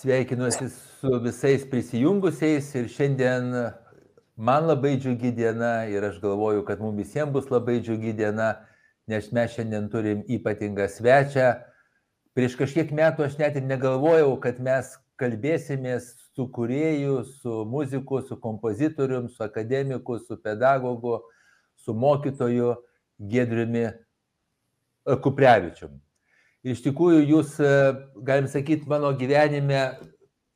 sveikinuosi su visais prisijungusiais ir šiandien man labai džiugi diena ir aš galvoju, kad mums visiems bus labai džiugi diena, nes mes šiandien turim ypatingą svečią. Prieš kažkiek metų aš net ir negalvojau, kad mes kalbėsimės su kurėju, su muziku, su kompozitorium, su akademiku, su pedagogu, su mokytoju Gedriumi Kuprevičium. Iš tikrųjų jūs, galim sakyti, mano gyvenime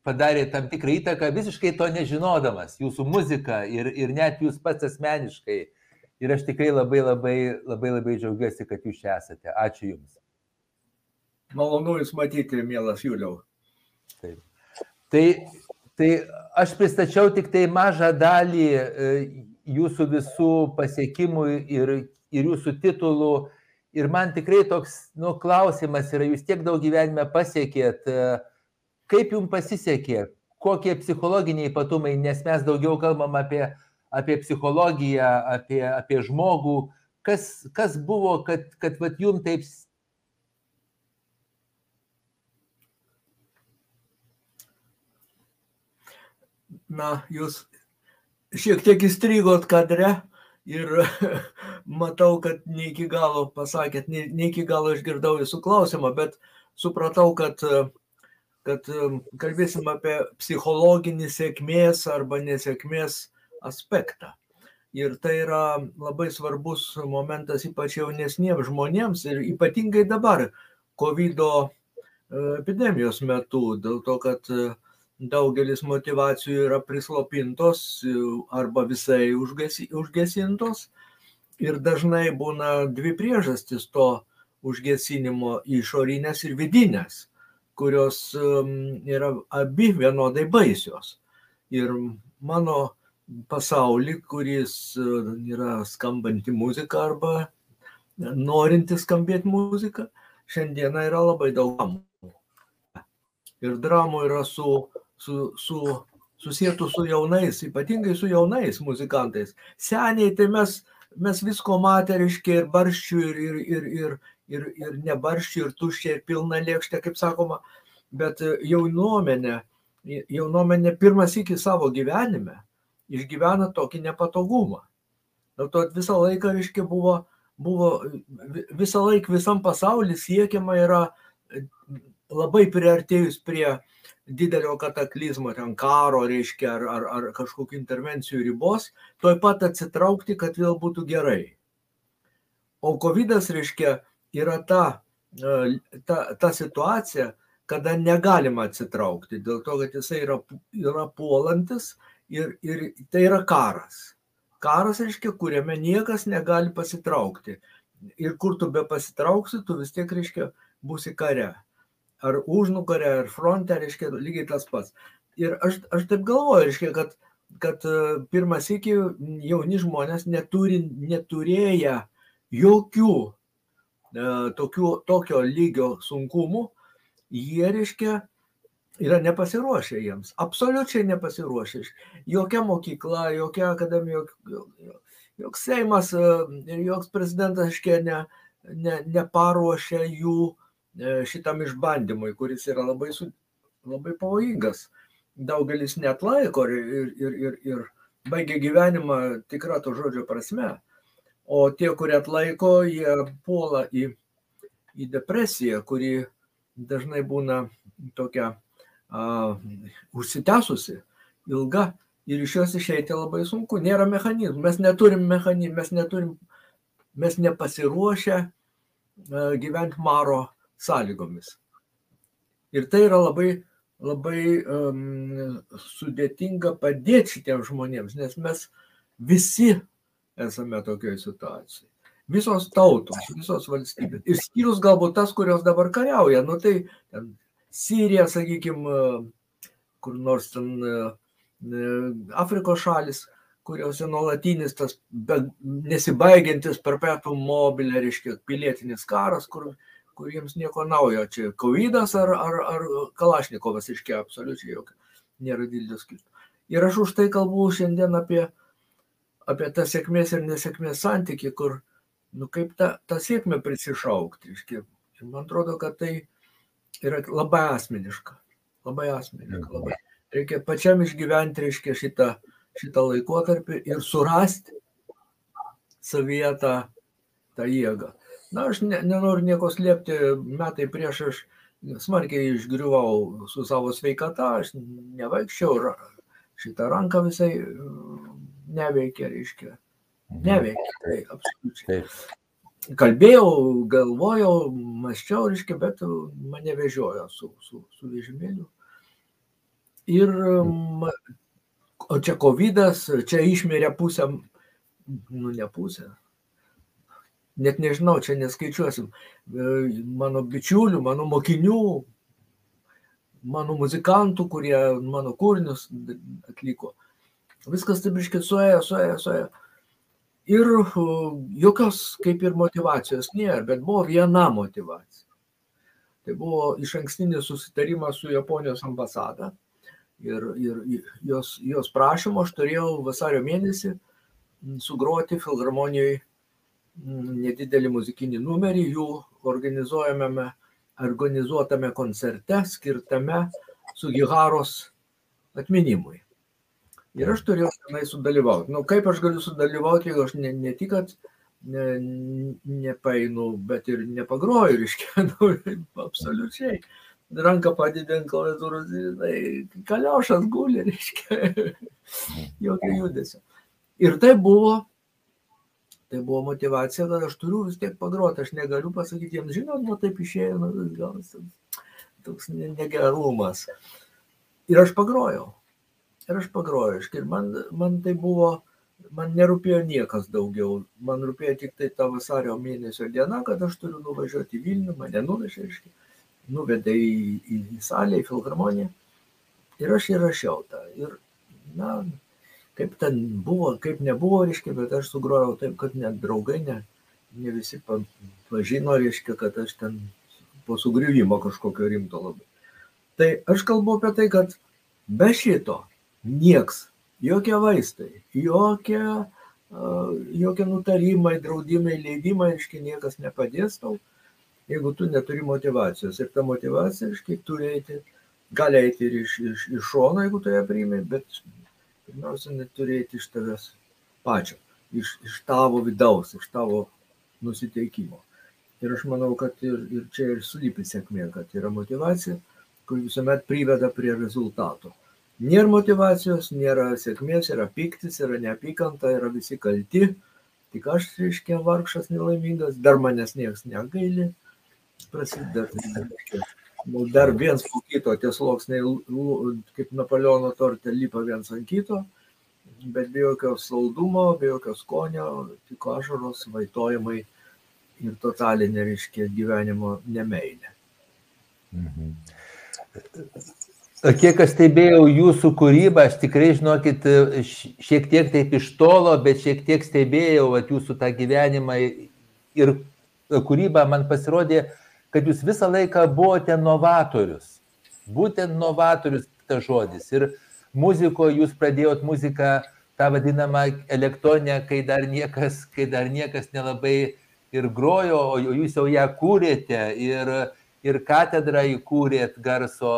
padarė tam tikrą įtaką, visiškai to nežinodamas, jūsų muzika ir, ir net jūs pats asmeniškai. Ir aš tikrai labai labai labai labai džiaugiuosi, kad jūs čia esate. Ačiū Jums. Malonu Jūs matyti, mielas Juliau. Taip. Tai, tai aš pristačiau tik tai mažą dalį jūsų visų pasiekimų ir, ir jūsų titulų. Ir man tikrai toks nu, klausimas yra, jūs tiek daug gyvenime pasiekėt, kaip jums pasisekė, kokie psichologiniai ypatumai, nes mes daugiau kalbam apie, apie psichologiją, apie, apie žmogų, kas, kas buvo, kad, kad vat, jums taip Na, jūs šiek tiek įstrigot kadre ir matau, kad ne iki galo pasakėt, ne, ne iki galo išgirdau jūsų klausimą, bet supratau, kad, kad kalbėsim apie psichologinį sėkmės arba nesėkmės aspektą. Ir tai yra labai svarbus momentas ypač jaunesniems žmonėms ir ypatingai dabar, COVID epidemijos metu, dėl to, kad daugelis motivacijų yra prislopintos arba visai užgesintos. Ir dažnai būna dvi priežastys to užgesinimo išorinės ir vidinės, kurios yra abi vienodai baisios. Ir mano pasaulį, kuris yra skambanti muzika arba norinti skambėti muzika, šiandieną yra labai daug dramų. Ir dramų yra su su, su, susijętų su jaunais, ypatingai su jaunais muzikantais. Seniai tai mes, mes visko matė, reiškia, ir barščių, ir, ir, ir, ir, ir, ir nebarščių, ir tuščiai, ir pilna lėkštė, kaip sakoma, bet jaunuomenė, jaunuomenė pirmas iki savo gyvenime išgyvena tokį nepatogumą. Dėl to visą laiką, reiškia, buvo, buvo visą laiką visam pasauliu siekiama yra labai priartėjus prie didelio kataklizmo, ten karo, reiškia, ar, ar, ar kažkokių intervencijų ribos, toj pat atsitraukti, kad vėl būtų gerai. O COVID, reiškia, yra ta, ta, ta situacija, kada negalima atsitraukti, dėl to, kad jisai yra, yra puolantis ir, ir tai yra karas. Karas, reiškia, kuriame niekas negali pasitraukti. Ir kur tu be pasitrauksi, tu vis tiek, reiškia, būsi kare ar užnugarė, ar fronte, reiškia, lygiai tas pats. Ir aš, aš taip galvoju, reiškia, kad, kad pirmas iki jauni žmonės neturi, neturėję jokių e, tokių, tokio lygio sunkumų, jie, reiškia, yra nepasiruošę jiems, absoliučiai nepasiruošę. Jokia mokykla, jokia akademija, jok, joks Seimas ir joks prezidentas, reiškia, ne, ne, neparuošia jų E, šitam išbandymui, kuris yra labai, su, labai pavojingas. Daugelis net laiko ir, ir, ir, ir baigia gyvenimą tikrą to žodžio prasme. O tie, kurie atlaiko, jie puola į, į depresiją, kuri dažnai būna tokia uh, užsitęsusi, ilga ir iš jos išeiti labai sunku. Nėra mechanizmų, mes neturim mechanizmų, mes neturim, mes nepasiruošę uh, gyventi maro sąlygomis. Ir tai yra labai, labai um, sudėtinga padėti šitiems žmonėms, nes mes visi esame tokioje situacijoje. Visos tautos, visos valstybės. Išskyrus galbūt tas, kurios dabar kariauja. Nu tai ten Sirija, sakykime, kur nors ten Afrikos šalis, kuriuose nuolatinis tas nesibaigiantis perpetuum mobile, reiškia, pilietinis karas, kur kuriems nieko naujo. Čia COVID ar, ar, ar Kalašnikovas iškia absoliučiai jokio. Nėra didelio skirtumo. Ir aš už tai kalbu šiandien apie, apie tą sėkmės ir nesėkmės santyki, kur, nu kaip tą, tą sėkmę prisišaukti. Iškia. Ir man atrodo, kad tai yra labai asmeniška. Labai asmeniška, labai. Reikia pačiam išgyventi, reiškia, šitą, šitą laikotarpį ir surasti savyje tą, tą jėgą. Na, aš ne, nenoriu nieko slėpti, metai prieš aš smarkiai išgriuvau su savo sveikata, aš nevaikščiau, šitą ranką visai neveikia, reiškia. Mhm. Neveikia, tai absoliučiai. Kalbėjau, galvojau, maščiau, reiškia, bet mane vežiojo su, su, su vežimėliu. Ir, o čia COVID, čia išmirė pusę, nu ne pusę, net nežinau, čia neskaičiuosim, mano bičiulių, mano mokinių, mano muzikantų, kurie mano kūrinius atliko. Viskas taip iškiai suėjo, suėjo, suėjo. Ir jokios kaip ir motivacijos nėra, bet buvo viena motivacija. Tai buvo iš ankstinis susitarimas su Japonijos ambasada ir, ir jos, jos prašymo aš turėjau vasario mėnesį sugroti filharmonijoje nedidelį muzikinį numerį jų organizuojamame, organizuotame koncerte skirtame Sugiharos atminimui. Ir aš turėjau tenai sudalyvauti. Na, nu, kaip aš galiu sudalyvauti, jeigu aš ne, ne tik, kad ne, nepainu, bet ir nepagroju, reiškia, nu, absoliučiai ranką padidė ant klaviatūros, tai kaliošas guli, reiškia, jokio judesio. Ir tai buvo, tai buvo motivacija, kad aš turiu vis tiek pagroti, aš negaliu pasakyti jiems, žinot, nu taip išėjo, nu, gal toks negerumas. Ir aš pagrojau. Ir aš pagrojau, ir man, man tai buvo, man nerūpėjo niekas daugiau, man rūpėjo tik tai ta vasario mėnesio diena, kad aš turiu nuvažiuoti į Vilnių, mane nuvežė, nuvedė į, į salę, į filharmoniją. Ir aš įrašiau tą. Ir, na, kaip ten buvo, kaip nebuvo, reiškia, bet aš sugrojau taip, kad net draugai, ne, ne visi pažino, reiškia, kad aš ten po sugriuvimo kažkokio rimto labai. Tai aš kalbu apie tai, kad be šito nieks, jokie vaistai, jokie, jokie nutarimai, draudimai, leidimai, reiškia, niekas nepadės tau jeigu tu neturi motivacijos. Ir ta motivacija, reiškia, turi eiti, gali eiti ir iš, iš, iš šono, jeigu tu ją priimi, bet pirmiausia, neturi eiti iš tavęs pačio, iš, iš tavo vidaus, iš tavo nusiteikimo. Ir aš manau, kad ir, ir čia ir slypi sėkmė, kad yra motivacija, kuri visuomet priveda prie rezultato. Nėra motivacijos, nėra sėkmės, yra piktis, yra neapykanta, yra visi kalti. Tik aš, reiškia, vargšas nelaimingas, dar manęs niekas negaili prasideda. Nu, dar viens po kito, tie sluoksniai, kaip Napoleono torte, lipa viens ant kito, bet be jokio saldumo, be jokio skonio, tik ašaros, vaitojimai ir totalinė, reiškia, gyvenimo nemeilė. Mhm. Kiek aš stebėjau jūsų kūrybą, aš tikrai, žinokit, šiek tiek taip iš tolo, bet šiek tiek stebėjau at, jūsų tą gyvenimą ir kūrybą man pasirodė, kad jūs visą laiką buvote novatorius. Būtent novatorius tas žodis. Ir muzikoje jūs pradėjot muziką, tą vadinamą elektroninę, kai dar niekas, kai dar niekas nelabai ir grojo, o jūs jau ją kūrėte ir, ir katedrą įkūrėt garso,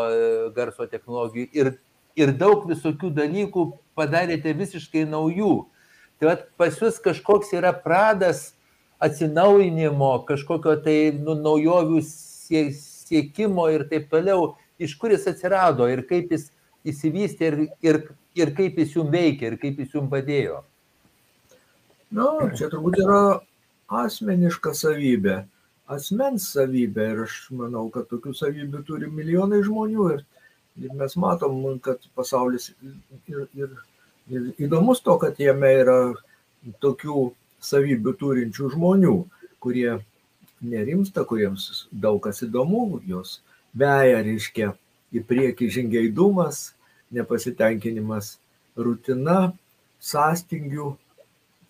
garso technologijų ir, ir daug visokių dalykų padarėte visiškai naujų. Tai vat, pas jūs kažkoks yra pradas atsinaujinimo, kažkokio tai nu, naujovių siekimo ir taip toliau, iš kur jis atsirado ir kaip jis įsivystė ir, ir, ir kaip jis jums veikia ir kaip jis jums padėjo. Na, nu, čia turbūt yra asmeniška savybė, asmens savybė ir aš manau, kad tokių savybių turi milijonai žmonių ir, ir mes matom, kad pasaulis ir, ir, ir įdomus to, kad jame yra tokių savybių turinčių žmonių, kurie nerimsta, kuriems daug kas įdomu, jos veja, reiškia, į priekį žingeidumas, nepasitenkinimas rutina, sąstingių.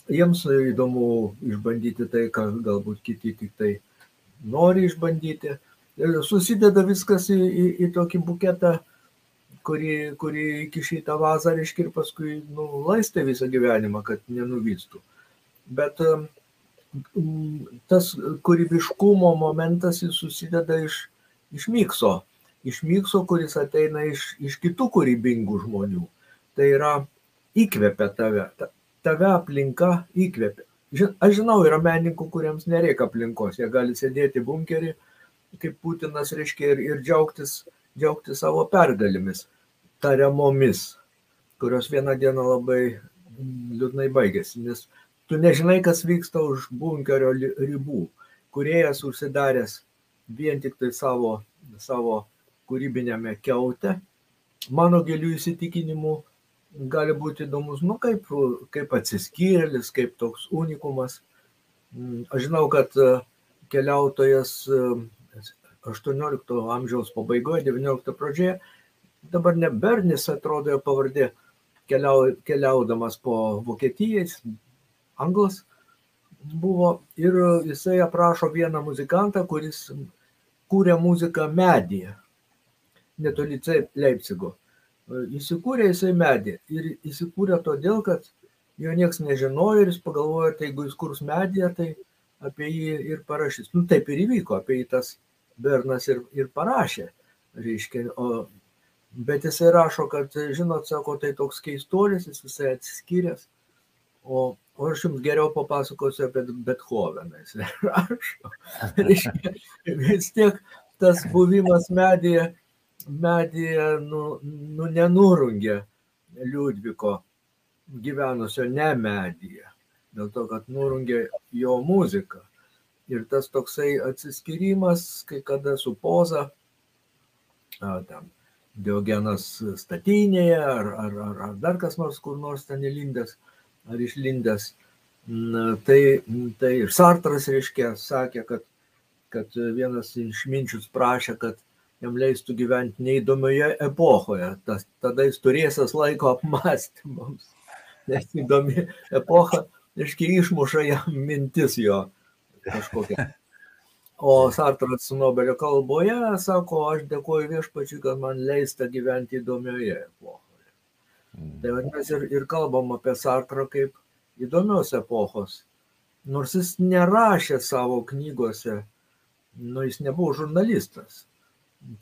Jiems įdomu išbandyti tai, ką galbūt kiti tik tai nori išbandyti. Ir susideda viskas į, į, į tokį buketą, kurį, kurį iki šitą vazą, reiškia, ir paskui nu, laistai visą gyvenimą, kad nenuvystų bet tas kūrybiškumo momentas jis susideda iš, iš mikso, iš mikso, kuris ateina iš, iš kitų kūrybingų žmonių. Tai yra įkvepia tave, tave aplinka įkvepia. Aš žinau, yra menininkų, kuriems nereikia aplinkos, jie gali sėdėti bunkerį, kaip Putinas reiškia, ir, ir džiaugtis, džiaugtis savo pergalėmis, tariamomis, kurios vieną dieną labai liūdnai baigėsi, nes tu nežinai, kas vyksta už bunkerio ribų. Kuriejas užsidaręs vien tik tai savo, savo kūrybinėme keute, mano gilių įsitikinimų gali būti įdomus, nu kaip, kaip atsiskyrėlis, kaip toks unikumas. Mm, aš žinau, kad e, keliautojas 18 e, amžiaus pabaigoje, 19 pradžioje, dabar ne Bernis atrodo jo pavardė, keliau, keliaudamas po Vokietiją, anglas buvo ir jisai aprašo vieną muzikantą, kuris kūrė muziką medyje, netoli Leipzigo. Įsikūrė jisai medį ir įsikūrė todėl, kad jo niekas nežinojo ir jis pagalvojo, tai jeigu jis kurs medyje, tai apie jį ir parašys. Nu taip ir įvyko, apie jį tas Bernas ir, ir parašė. Reiškia, o bet jisai rašo, kad, žinot, sako, tai toks keistuolis, jis visai atsiskyręs, o, o aš jums geriau papasakosiu apie Bethoveną, jis rašo. Reiškia, vis tiek tas buvimas medyje, medyje nu, nu nenurungė Liudviko gyvenusio ne medyje, dėl to, kad nurungė jo muziką. Ir tas toksai atsiskyrimas, kai kada su poza, a, tam Diogenas statinėje ar, ar, ar, ar dar kas nors kur nors ten įlindęs ar išlindęs. Tai, tai ir Sartras, reiškia, sakė, kad, kad vienas išminčius prašė, kad jam leistų gyventi neįdomioje epochoje. Tas, tada jis turėsas laiko apmąstymams. Nes įdomi epocha, reiškia, išmuša jam mintis jo kažkokia. O Sartras Nobelio kalboje sako, aš dėkoju viešpačiui, kad man leista gyventi įdomioje epochoje. Mm. Tai vadinasi ir, ir kalbam apie Sartrą kaip įdomios epochos. Nors jis nerašė savo knygose, nu jis nebuvo žurnalistas,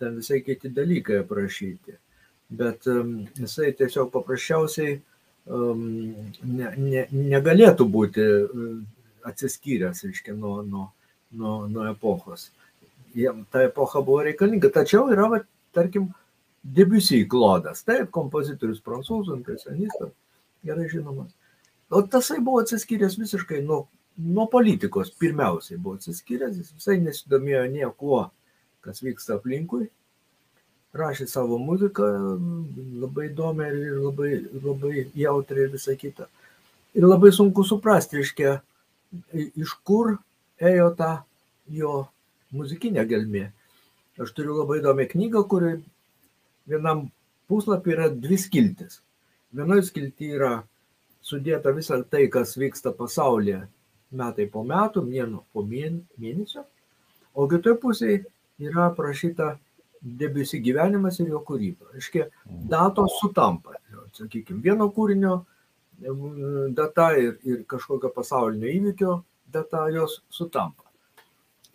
ten visai kiti dalykai aprašyti. Bet um, jisai tiesiog paprasčiausiai um, ne, ne, negalėtų būti uh, atsiskyręs, reiškia, nuo, nuo, nuo, nuo epochos. Jiem ta epocha buvo reikalinga. Tačiau yra, va, tarkim, Debussy klodas, taip, kompozitorius prancūzų, impresionistas, gerai žinomas. O tasai buvo atsiskyręs visiškai nuo, nuo politikos, pirmiausiai buvo atsiskyręs, jis visai nesidomėjo niekuo, kas vyksta aplinkui, rašė savo muziką labai įdomią ir labai, labai jautriai ir visą kitą. Ir labai sunku suprasti, reiškia, iš kur ėjo ta jo muzikinė gelmė. Aš turiu labai įdomią knygą, kuri vienam puslapį yra dvi skiltis. Vienoje skilti yra sudėta visa tai, kas vyksta pasaulyje metai po metų, mėnų po mėnesio, o kitoje pusėje yra aprašyta debusi gyvenimas ir jo kūryba. Aiškiai, datos sutampa. Sakykime, vieno kūrinio data ir, ir kažkokio pasaulinio įvykio data jos sutampa.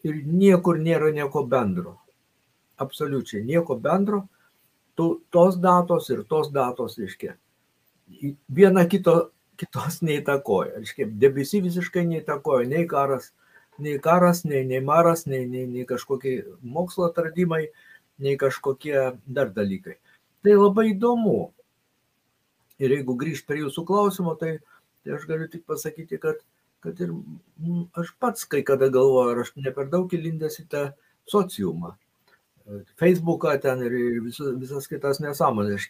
Ir niekur nėra nieko bendro. Absoliučiai nieko bendro. Tu, tos datos ir tos datos, reiškia, viena kito, kitos neįtakoja. Reiškia, debesi visiškai neįtakoja nei karas, nei karas, nei, nei maras, nei, nei, nei kažkokie mokslo atradimai, nei kažkokie dar dalykai. Tai labai įdomu. Ir jeigu grįžt prie jūsų klausimo, tai, tai aš galiu tik pasakyti, kad kad ir aš pats kai kada galvoju, ar aš ne per daug įlindęs į tą sociumą. Facebooką ten ir visas, visas kitas nesąmonės.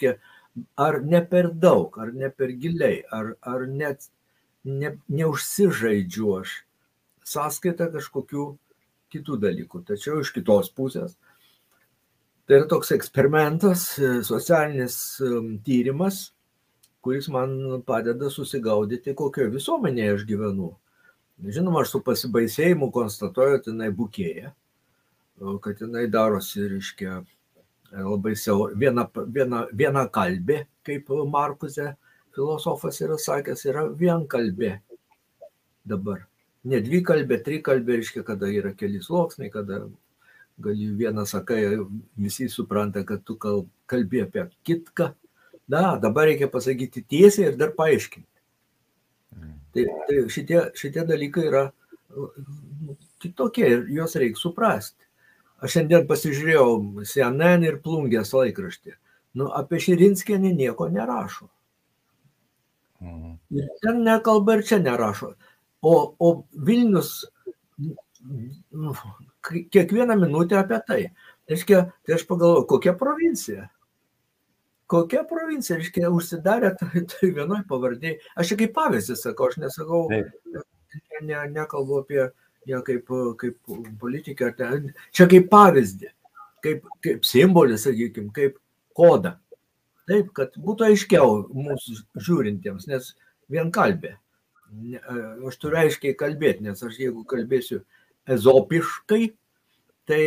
Ar ne per daug, ar ne per giliai, ar, ar net ne, neužsižaidžiu aš sąskaitą kažkokių kitų dalykų. Tačiau iš kitos pusės tai yra toks eksperimentas, socialinis um, tyrimas, kuris man padeda susigaudyti, kokioje visuomenėje aš gyvenu. Žinoma, aš su pasibaisėjimu konstatuoju, kad jinai bukėja, kad jinai darosi, reiškia, labai siaur, viena, viena, viena kalbė, kaip Markuzė filosofas yra sakęs, yra vienkalbė dabar. Ne dvi kalbė, tri kalbė, reiškia, kada yra keli sluoksniai, kada gali vieną sakai, visi supranta, kad tu kalbi apie kitką. Na, dabar reikia pasakyti tiesiai ir dar paaiškinti. Tai, tai šitie, šitie dalykai yra nu, kitokie ir juos reikia suprasti. Aš šiandien pasižiūrėjau CNN ir Plungės laikraštį. Nu, apie Širinskienį nieko nerašo. Mhm. Ir ten nekalba ir čia nerašo. O, o Vilnius nu, kiekvieną minutę apie tai. Reiškia, tai aš pagalvoju, kokia provincija. Kokia provincija, reiškia, užsidarė tai, tai vienoj pavardėje. Aš čia kaip pavyzdį sakau, aš nesakau, ne, nekalbu apie ją kaip, kaip politikę. Čia kaip pavyzdį, kaip, kaip simbolį, sakykime, kaip kodą. Taip, kad būtų aiškiau mūsų žiūrintiems, nes vien kalbė. Aš turiu aiškiai kalbėti, nes aš jeigu kalbėsiu ezopiškai, tai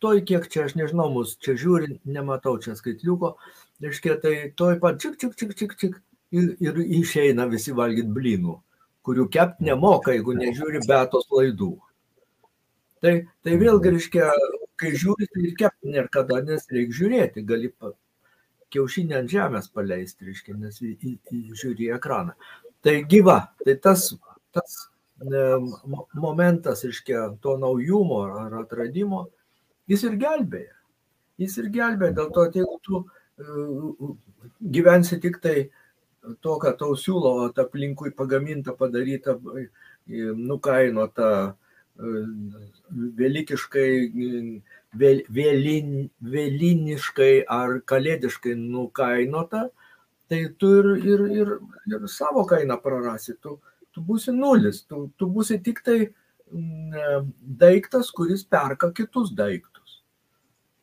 toj kiek čia, aš nežinau, mus čia žiūri, nematau čia skaitliuko, reiškia, tai toj pat čik, čik, čik, čik, čik ir, ir išeina visi valgyti blynų, kurių kept nemoka, jeigu nežiūri betos laidų. Tai, tai vėlgi, reiškia, kai žiūri, tai ir kept nėra kada, nes reikia žiūrėti, gali kiaušinį ant žemės paleisti, reiškia, nes į, į, į žiūri ekraną. Tai gyva, tai tas, tas momentas, reiškia, to naujumo ar atradimo, jis ir gelbėja. Jis ir gelbėja, dėl to, jeigu tu uh, gyvensi tik tai to, ką tau siūlo, aplinkui pagaminta, padaryta, nukainota, vėlikiškai vėlin, vėliniškai ar kalėdiškai nukainota, tai tu ir, ir, ir, ir savo kainą prarasi, tu, tu būsi nulis, tu, tu būsi tik tai mm, daiktas, kuris perka kitus daiktus.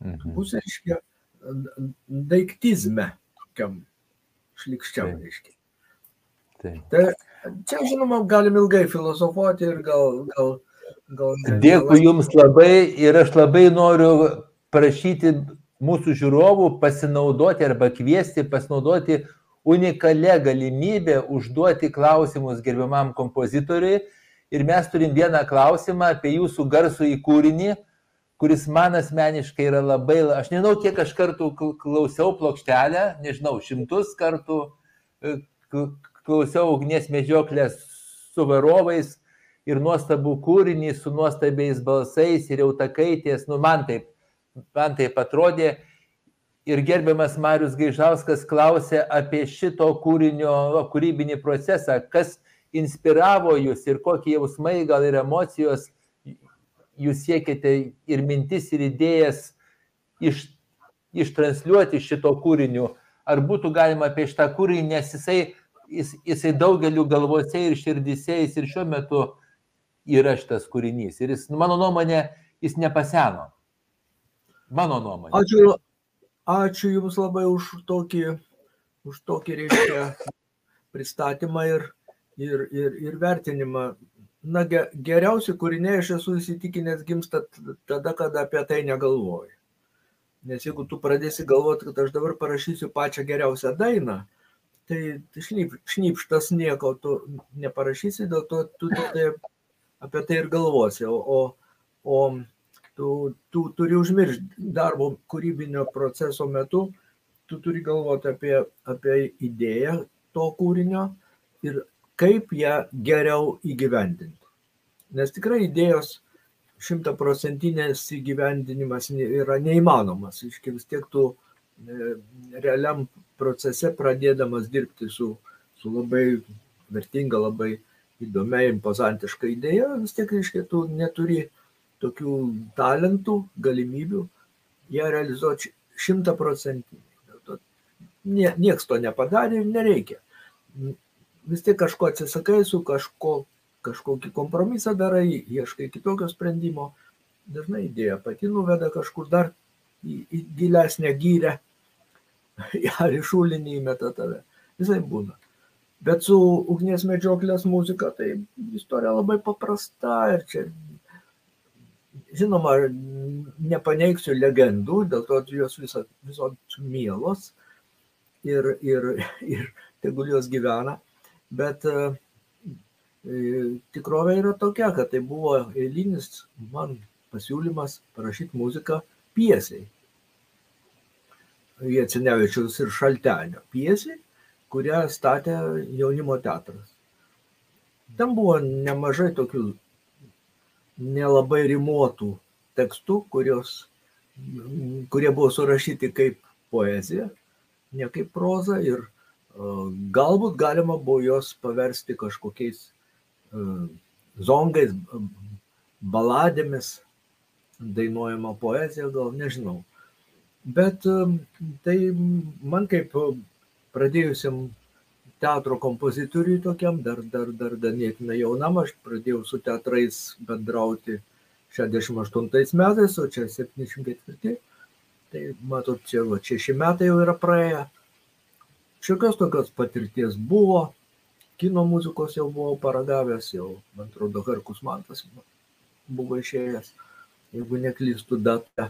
Mhm. Būsi, reiškia, daiktizme, tokiam šlikščiam, reiškia. Tai čia, žinoma, galim ilgai filosofuoti ir gal, gal Dėkui Jums labai ir aš labai noriu prašyti mūsų žiūrovų pasinaudoti arba kviesti pasinaudoti unikalią galimybę užduoti klausimus gerbiamam kompozitoriui. Ir mes turim vieną klausimą apie jūsų garsų į kūrinį, kuris man asmeniškai yra labai, aš nežinau, kiek aš kartų klausiau plokštelę, nežinau, šimtus kartų e, klausiau ugnies medžioklės su varovais ir nuostabų kūrinį su nuostabiais balsais ir jau takaitės, nu man taip, man taip atrodė. Ir gerbiamas Marius Gaižauskas klausė apie šito kūrinio kūrybinį procesą, kas inspiravo jūs ir kokie jausmai, gal ir emocijos jūs siekite ir mintis, ir idėjas iš, ištransliuoti šito kūriniu. Ar būtų galima apie šitą kūrinį, nes jisai, jis, jisai daugeliu galvose ir širdise, jis ir šiuo metu yra šitas kūrinys. Ir jis, mano nuomonė, jis nepaseno. Mano nuomonė. Ačiū, ačiū Jums labai už tokį, už tokį reiškia pristatymą ir, ir, ir, ir vertinimą. Na, geriausi kūriniai aš esu įsitikinęs gimsta tada, kada apie tai negalvoju. Nes jeigu tu pradėsi galvoti, kad aš dabar parašysiu pačią geriausią dainą, tai šnyp, šnypštas nieko tu neparašysi, dėl to tu tai apie tai ir galvosi, o, o, o tu, tu turi užmiršti darbo kūrybinio proceso metu, tu turi galvoti apie, apie idėją to kūrinio ir kaip ją geriau įgyvendinti. Nes tikrai idėjos šimtaprocentinės įgyvendinimas yra neįmanomas. Iški vis tiek tu e, realiam procese pradėdamas dirbti su, su labai vertinga, labai įdomia, impozantiška idėja, vis tiek, reiškia, tu neturi tokių talentų, galimybių ją realizuoti šimta procentinį. Nie, nieks to nepadarė ir nereikia. Vis tiek kažko atsisakai, su kažko, kažkokį kompromisą darai, ieškai kitokio sprendimo. Dažnai idėja pati nuveda kažkur dar į, į gilesnę gyrę, ar į šulinį įmeta tave. Visai būna. Bet su ugnies medžioklės muzika tai istorija labai paprasta ir čia, žinoma, nepaneigsiu legendų, dėl to jos visos, mielos ir, ir, ir tegul jos gyvena, bet e, tikrovė yra tokia, kad tai buvo eilinis man pasiūlymas parašyti muziką piesiai. Jėcinevičiaus ir Šaltenio piesiai, kurią statė jaunimo teatras. Ten buvo nemažai tokių nelabai rimuotų tekstų, kurios, kurie buvo surašyti kaip poezija, ne kaip proza ir galbūt galima buvo juos paversti kažkokiais zongais, baladėmis, dainuojama poezija, gal nežinau. Bet tai man kaip pradėjusiam teatro kompozitoriui tokiam, dar, dar, dar ganėtinai jaunam, aš pradėjau su teatrais bendrauti 68 metais, o čia 74. Tai matot, čia va, šeši metai jau yra praėję. Šiokios tokios patirties buvo, kino muzikos jau buvau paragavęs, jau, man atrodo, Harkus Mantas buvo išėjęs, jeigu neklystų datą.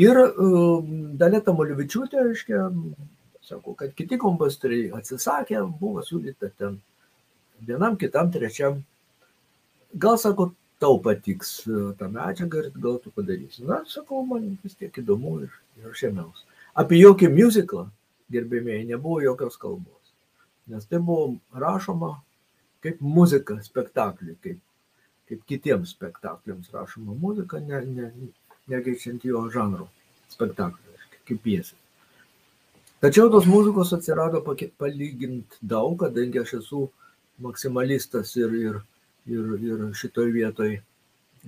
Ir uh, Daleta Molivičiūtė, reiškia, sako, kad kiti kompozitoriai atsisakė, buvo siūlyta ten vienam, kitam, trečiam. Gal, sako, tau patiks ta medžiaga ir gal tu padarysi. Na, sakau, man vis tiek įdomu ir, ir aš ėmiausi. Apie jokį muziklą, gerbėmėjai, nebuvo jokios kalbos. Nes tai buvo rašoma kaip muzika spektakliui, kaip, kaip kitiems spektakliams rašoma muzika, ne, ne, negeičiant jo žanro spektakliui, kaip piesė. Tačiau tos muzikos atsirado palygint daug, kadangi aš esu maksimalistas ir, ir, ir, ir šitoj vietoj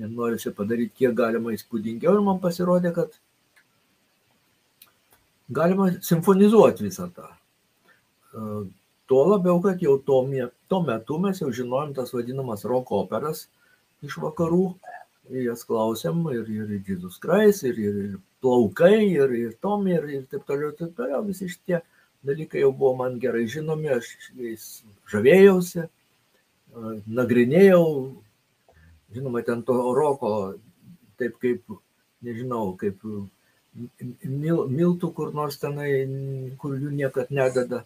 norisi padaryti kiek galima įspūdingiau ir man pasirodė, kad galima simfonizuoti visą tą. Tuo labiau, kad jau tuo, tuo metu mes jau žinojom tas vadinamas roko operas iš vakarų, jas klausėm ir, ir Jesus Christ, ir, ir, ir plaukai ir, ir tom ir, ir taip toliau, taip toliau. Visi šitie dalykai jau buvo man gerai žinomi, aš jais žavėjausi, nagrinėjau, žinoma, ten to roko, taip kaip, nežinau, kaip mil, miltų kur nors tenai, kur jų niekad nedada.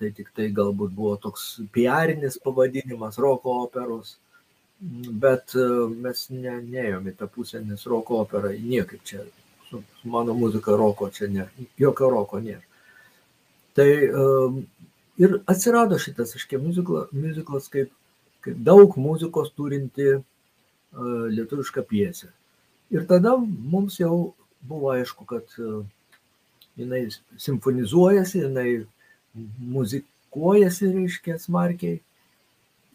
Tai tik tai galbūt buvo toks piarinis pavadinimas roko operos bet mes ne, neėjom į tą pusę, nes roko opera niekaip čia su, su mano muzika roko čia nėra, jokio roko nėra. Tai um, ir atsirado šitas, aiškiai, muziklas kaip, kaip daug muzikos turinti uh, lietuvišką piesę. Ir tada mums jau buvo aišku, kad uh, jinai simfonizuojasi, jinai muzikuojasi, reiškia, smarkiai.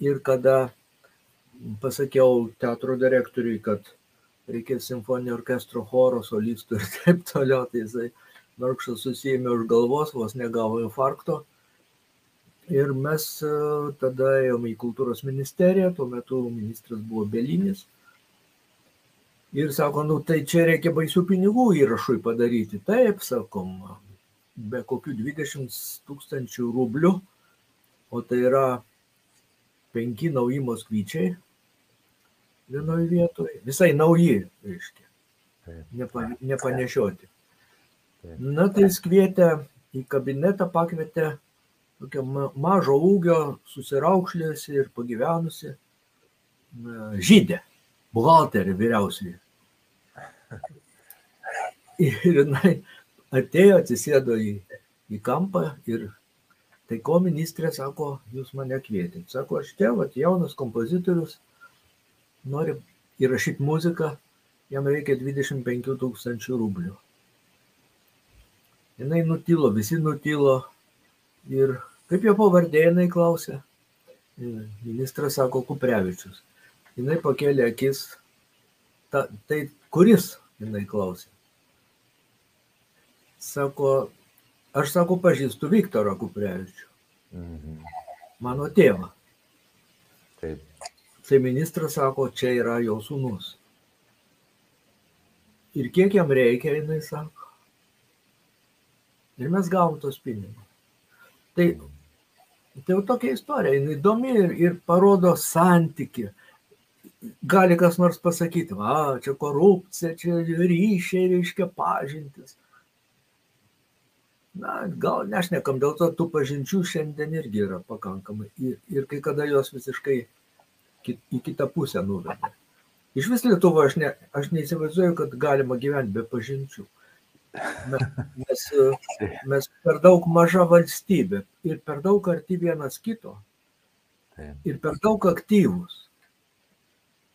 Ir kada pasakiau teatro direktoriui, kad reikės simfoninio orkestro choro, solistų ir taip toliau, tai jisai vargšas susijėmė už galvos, vos negavo infarkto. Ir mes e, tada ėjome į kultūros ministeriją, tuo metu ministras buvo Belinis. Ir sako, nu tai čia reikia baisių pinigų įrašui padaryti. Taip, sakom, be kokių 20 tūkstančių rublių, o tai yra penki nauji moskvyčiai, vienoj vietoj, visai nauji, reiškia, nepa, nepanešioti. Na tai jis kvietė į kabinetą, pakvietė tokią mažo ūgio, susiraukšlėsi ir pagyvenusi žydė, buhalterė vyriausiai. Ir jinai atėjo, atsisėdo į, į kampą ir tai ko ministrė sako, jūs mane kvietėt. Sako, aš čia, vat, jaunas kompozitorius, nori įrašyti muziką, jam reikia 25 tūkstančių rublių. Jinai nutilo, visi nutilo ir kaip jo pavardė jinai klausė. Ministras sako Kuprevičius. Jinai pakėlė akis. Ta, tai kuris? Jinai klausė. Sako, aš sako, pažįstu Viktorą Kuprevičių. Mhm. Mano tėvą. Taip. Tai ministras sako, čia yra jo sūnus. Ir kiek jam reikia, jinai sako. Ir mes gavom tos pinigus. Tai, tai jau tokia istorija, jinai įdomi ir, ir parodo santyki. Gali kas nors pasakyti, va, čia korupcija, čia ryšiai, reiškia pažintis. Na, gal nešnekam, dėl to tų pažinčių šiandien irgi yra pakankamai. Ir, ir kai kada jos visiškai į kitą pusę nuvedė. Iš vis Lietuvoje aš, ne, aš neįsivaizduoju, kad galima gyventi be pažinčių. Mes, mes per daug maža valstybė ir per daug arti vienas kito. Ir per daug aktyvus,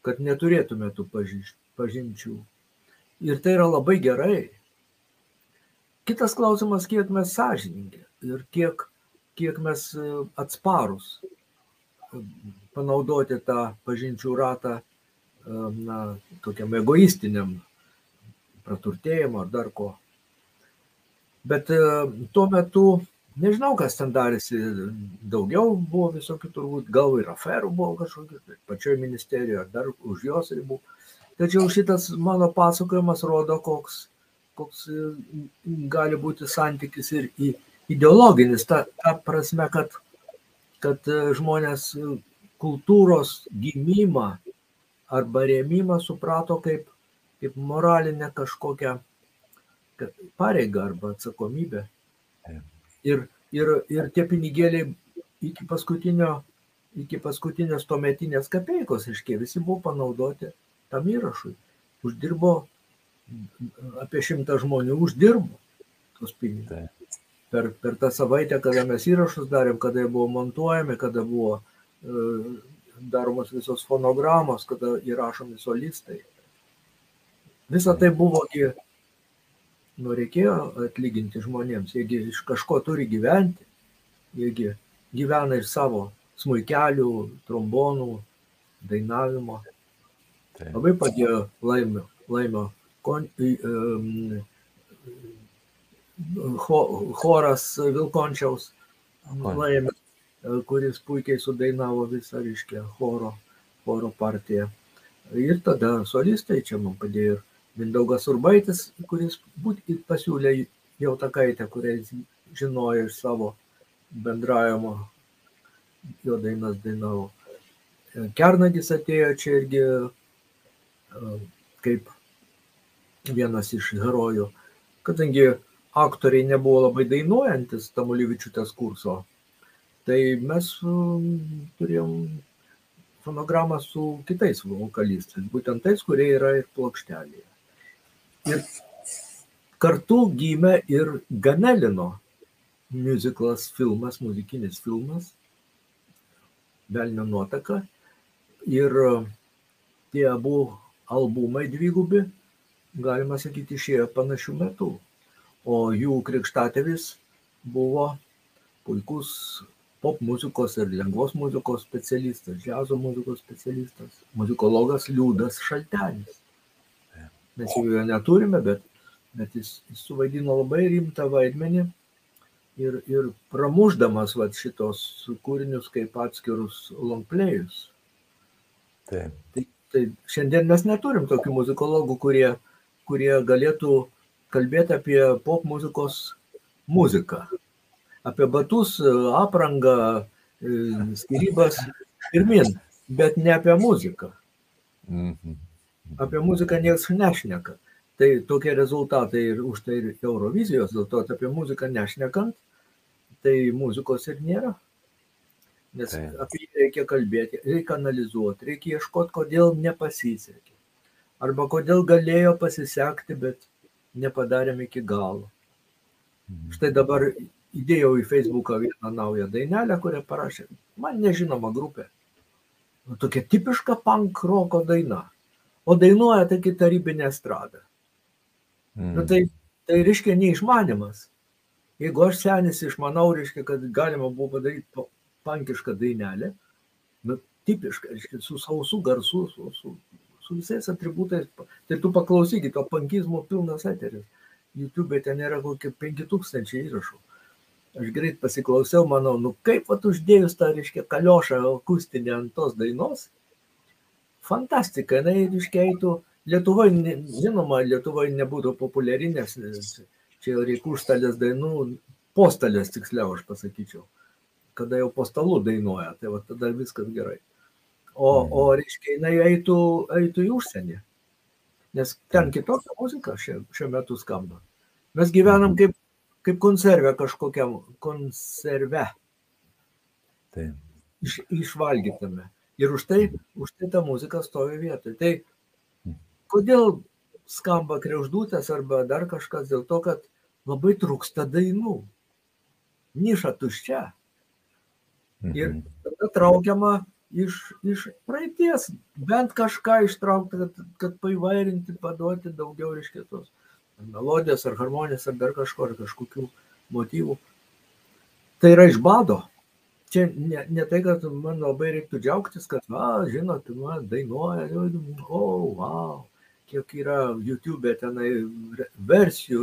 kad neturėtume tų pažinčių. Ir tai yra labai gerai. Kitas klausimas, kiek mes sąžiningi ir kiek, kiek mes atsparus panaudoti tą pažinčių ratą na, tokiam egoistiniam praturtėjimo ar dar ko. Bet e, tuo metu, nežinau, kas ten darėsi, daugiau buvo visokių turbūt, gal ir aferų buvo kažkokių, pačioje ministerijoje ar dar už jos ribų. Tačiau šitas mano pasakojimas rodo, koks, koks e, gali būti santykis ir ideologinis, ta, ta prasme, kad, kad e, žmonės kultūros gimimą arba rėmimą suprato kaip, kaip moralinę kažkokią pareigą arba atsakomybę. Ir, ir, ir tie pinigėliai iki paskutinio, iki paskutinės tuometinės kapeikos, iškiai, visi buvo panaudoti tam įrašui. Uždirbo apie šimtą žmonių, uždirbo tos pinigus. Per, per tą savaitę, kada mes įrašus darėm, kada jie buvo montuojami, kada buvo uh, daromos visos fonogramos, kada įrašomi solistai. Visa tai buvo, nu, reikėjo atlyginti žmonėms, jiegi iš kažko turi gyventi, jiegi gyvena iš savo smūkelių, trombonų, dainavimo. Taip. Labai padėjo laimio, laimio kon, um, choras Vilkončiaus laimė kuris puikiai sudainavo visą, reiškia, choro, choro partiją. Ir tada solistai čia man padėjo ir Mindaugas Urbaitis, kuris būtent pasiūlė jau tą kaitę, kurią jis žinojo iš savo bendravimo, jo dainas dainavo. Kernagis atėjo čia irgi kaip vienas iš herojų, kadangi aktoriai nebuvo labai dainuojantis Tamulevičiūtės kurso, tai mes turėjom fonogramą su kitais vokalistais, būtent tais, kurie yra ir plokštelėje. Ir kartu gimė ir Ganelino muziklas filmas, muzikinis filmas, Velnio nuotaka. Ir tie abu albumai dvigubi, galima sakyti, išėjo panašių metų. O jų krikštatėvis buvo puikus pop muzikos ir lengvos muzikos specialistas, džiazo muzikos specialistas, muzikologas Liūdas Šaltenis. Mes jau jo neturime, bet, bet jis, jis suvaidino labai rimtą vaidmenį ir, ir pramuždamas vat, šitos kūrinius kaip atskirus longplėjus. Taip. Tai, tai šiandien mes neturim tokių muzikologų, kurie, kurie galėtų kalbėti apie pop muzikos muziką apie batus, aprangą, skirybas pirmin, bet ne apie muziką. Mhm. Apie muziką niekas nešneka. Tai tokie rezultatai ir už tai ir Eurovizijos, dėl to apie muziką nešnekant, tai muzikos ir nėra. Nes tai. apie jį reikia kalbėti, reikia analizuoti, reikia ieškoti, kodėl nepasisekė. Arba kodėl galėjo pasisekti, bet nepadarėm iki galo. Mhm. Štai dabar įdėjau į Facebooką vieną naują dainelę, kurią parašė man nežinoma grupė. Nu, tokia tipiška punk roko daina. O dainuoja tokia tarybinė strada. Mm. Nu, tai, tai reiškia neišmanimas. Jeigu aš senis išmanau, reiškia, kad galima buvo padaryti pankišką dainelę, nu, tipišką, reiškia, su sausu garsu, su, su, su visais atributais. Tai tu paklausykit, to pankizmo pilnas eteris. YouTube ten yra kokie 5000 įrašų aš greit pasiklausiau, manau, nu kaip pat uždėjus tą, reiškia, kaliošą akustinę ant tos dainos, fantastika, jinai, reiškia, eitų, Lietuvoje, žinoma, Lietuvoje nebūtų populiari, nes čia reikia užstalės dainų, postalės tiksliau aš pasakyčiau, kada jau po stalu dainuoja, tai va tada viskas gerai. O, mhm. o reiškia, jinai eitų, eitų į užsienį, nes ten kitokia muzika šiuo, šiuo metu skamba. Mes gyvenam kaip kaip konservė kažkokiam konserve. Taip. Iš, išvalgytame. Ir už tai, už tai ta muzika stovi vietoje. Tai kodėl skamba kreuždutės arba dar kažkas dėl to, kad labai trūksta dainų. Niša tuščia. Ir Mhm. tada traukiama iš, iš praeities, bent kažką ištraukti, kad, kad paivairinti, paduoti daugiau iš kitos. Melodijos ar harmonijos ar dar kažko, ar kažkokių motyvų. Tai yra iš bado. Čia ne, ne tai, kad man labai reiktų džiaugtis, kad, va, žinot, man dainuoja, o, oh, wow, kiek yra YouTube tenai versijų,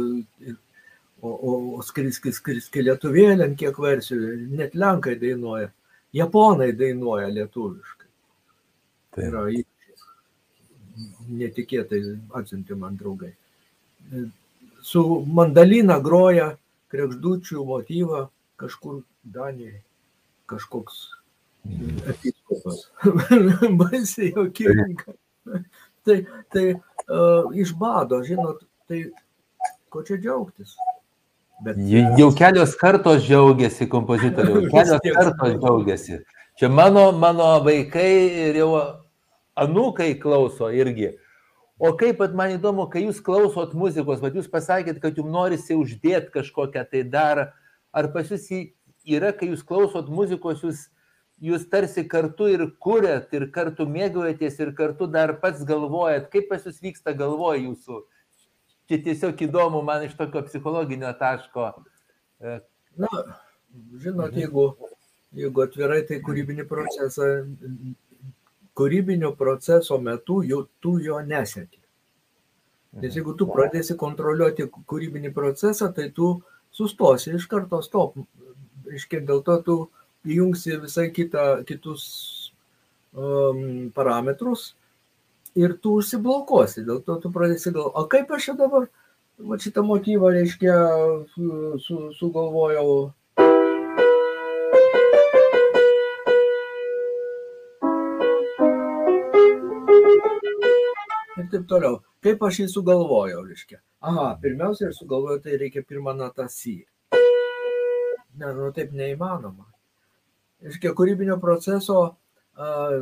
o, o, o skriski, skriski lietuvėlėm, kiek versijų, net lenkai dainuoja, japonai dainuoja lietuviškai. Tai yra. Netikėtai atsiuntė man draugai. Su mandalina groja krekždučių motyvą kažkur Danijoje. Kažkoks episkopas. Baisiai jokinga. Tai, tai uh, iš bado, žinot, tai ko čia džiaugtis? Bet Jau kelios kartos džiaugiasi kompozitorių, Vis kelios kartos džiaugiasi. Čia mano, mano vaikai ir jau anūkai klauso irgi. O kaip pat man įdomu, kai jūs klausot muzikos, bet jūs pasakėt, kad jums norisi uždėti kažkokią tai dar, ar pas jūs į- yra, kai jūs klausot muzikos, jūs, jūs tarsi kartu ir kuriat, ir kartu mėgaujatės, ir kartu dar pats galvojat, kaip pas jūs vyksta galvoje jūsų. Čia tiesiog įdomu man iš tokio psichologinio taško. E, Na, žinot, jeigu, jeigu atvirai, tai kūrybinį procesą, kūrybinio proceso metu jau tu jo neseki. Nes jeigu tu pradėsi kontroliuoti kūrybinį procesą, tai tu sustosi iš karto stop. Iškiek dėl to tu įjungsi visai kitą, kitus um, parametrus ir tu užsiblokuosi. Dėl to tu pradėsi galvoti, o kaip aš čia dabar va, šitą motyvą, reiškia, su, su, sugalvojau. Ir taip toliau. Kaip aš jį sugalvojau, reiškia. Aha, pirmiausia, ir sugalvojau, tai reikia pirmą natą si. Ne, nu taip neįmanoma. Reiškia, kūrybinio proceso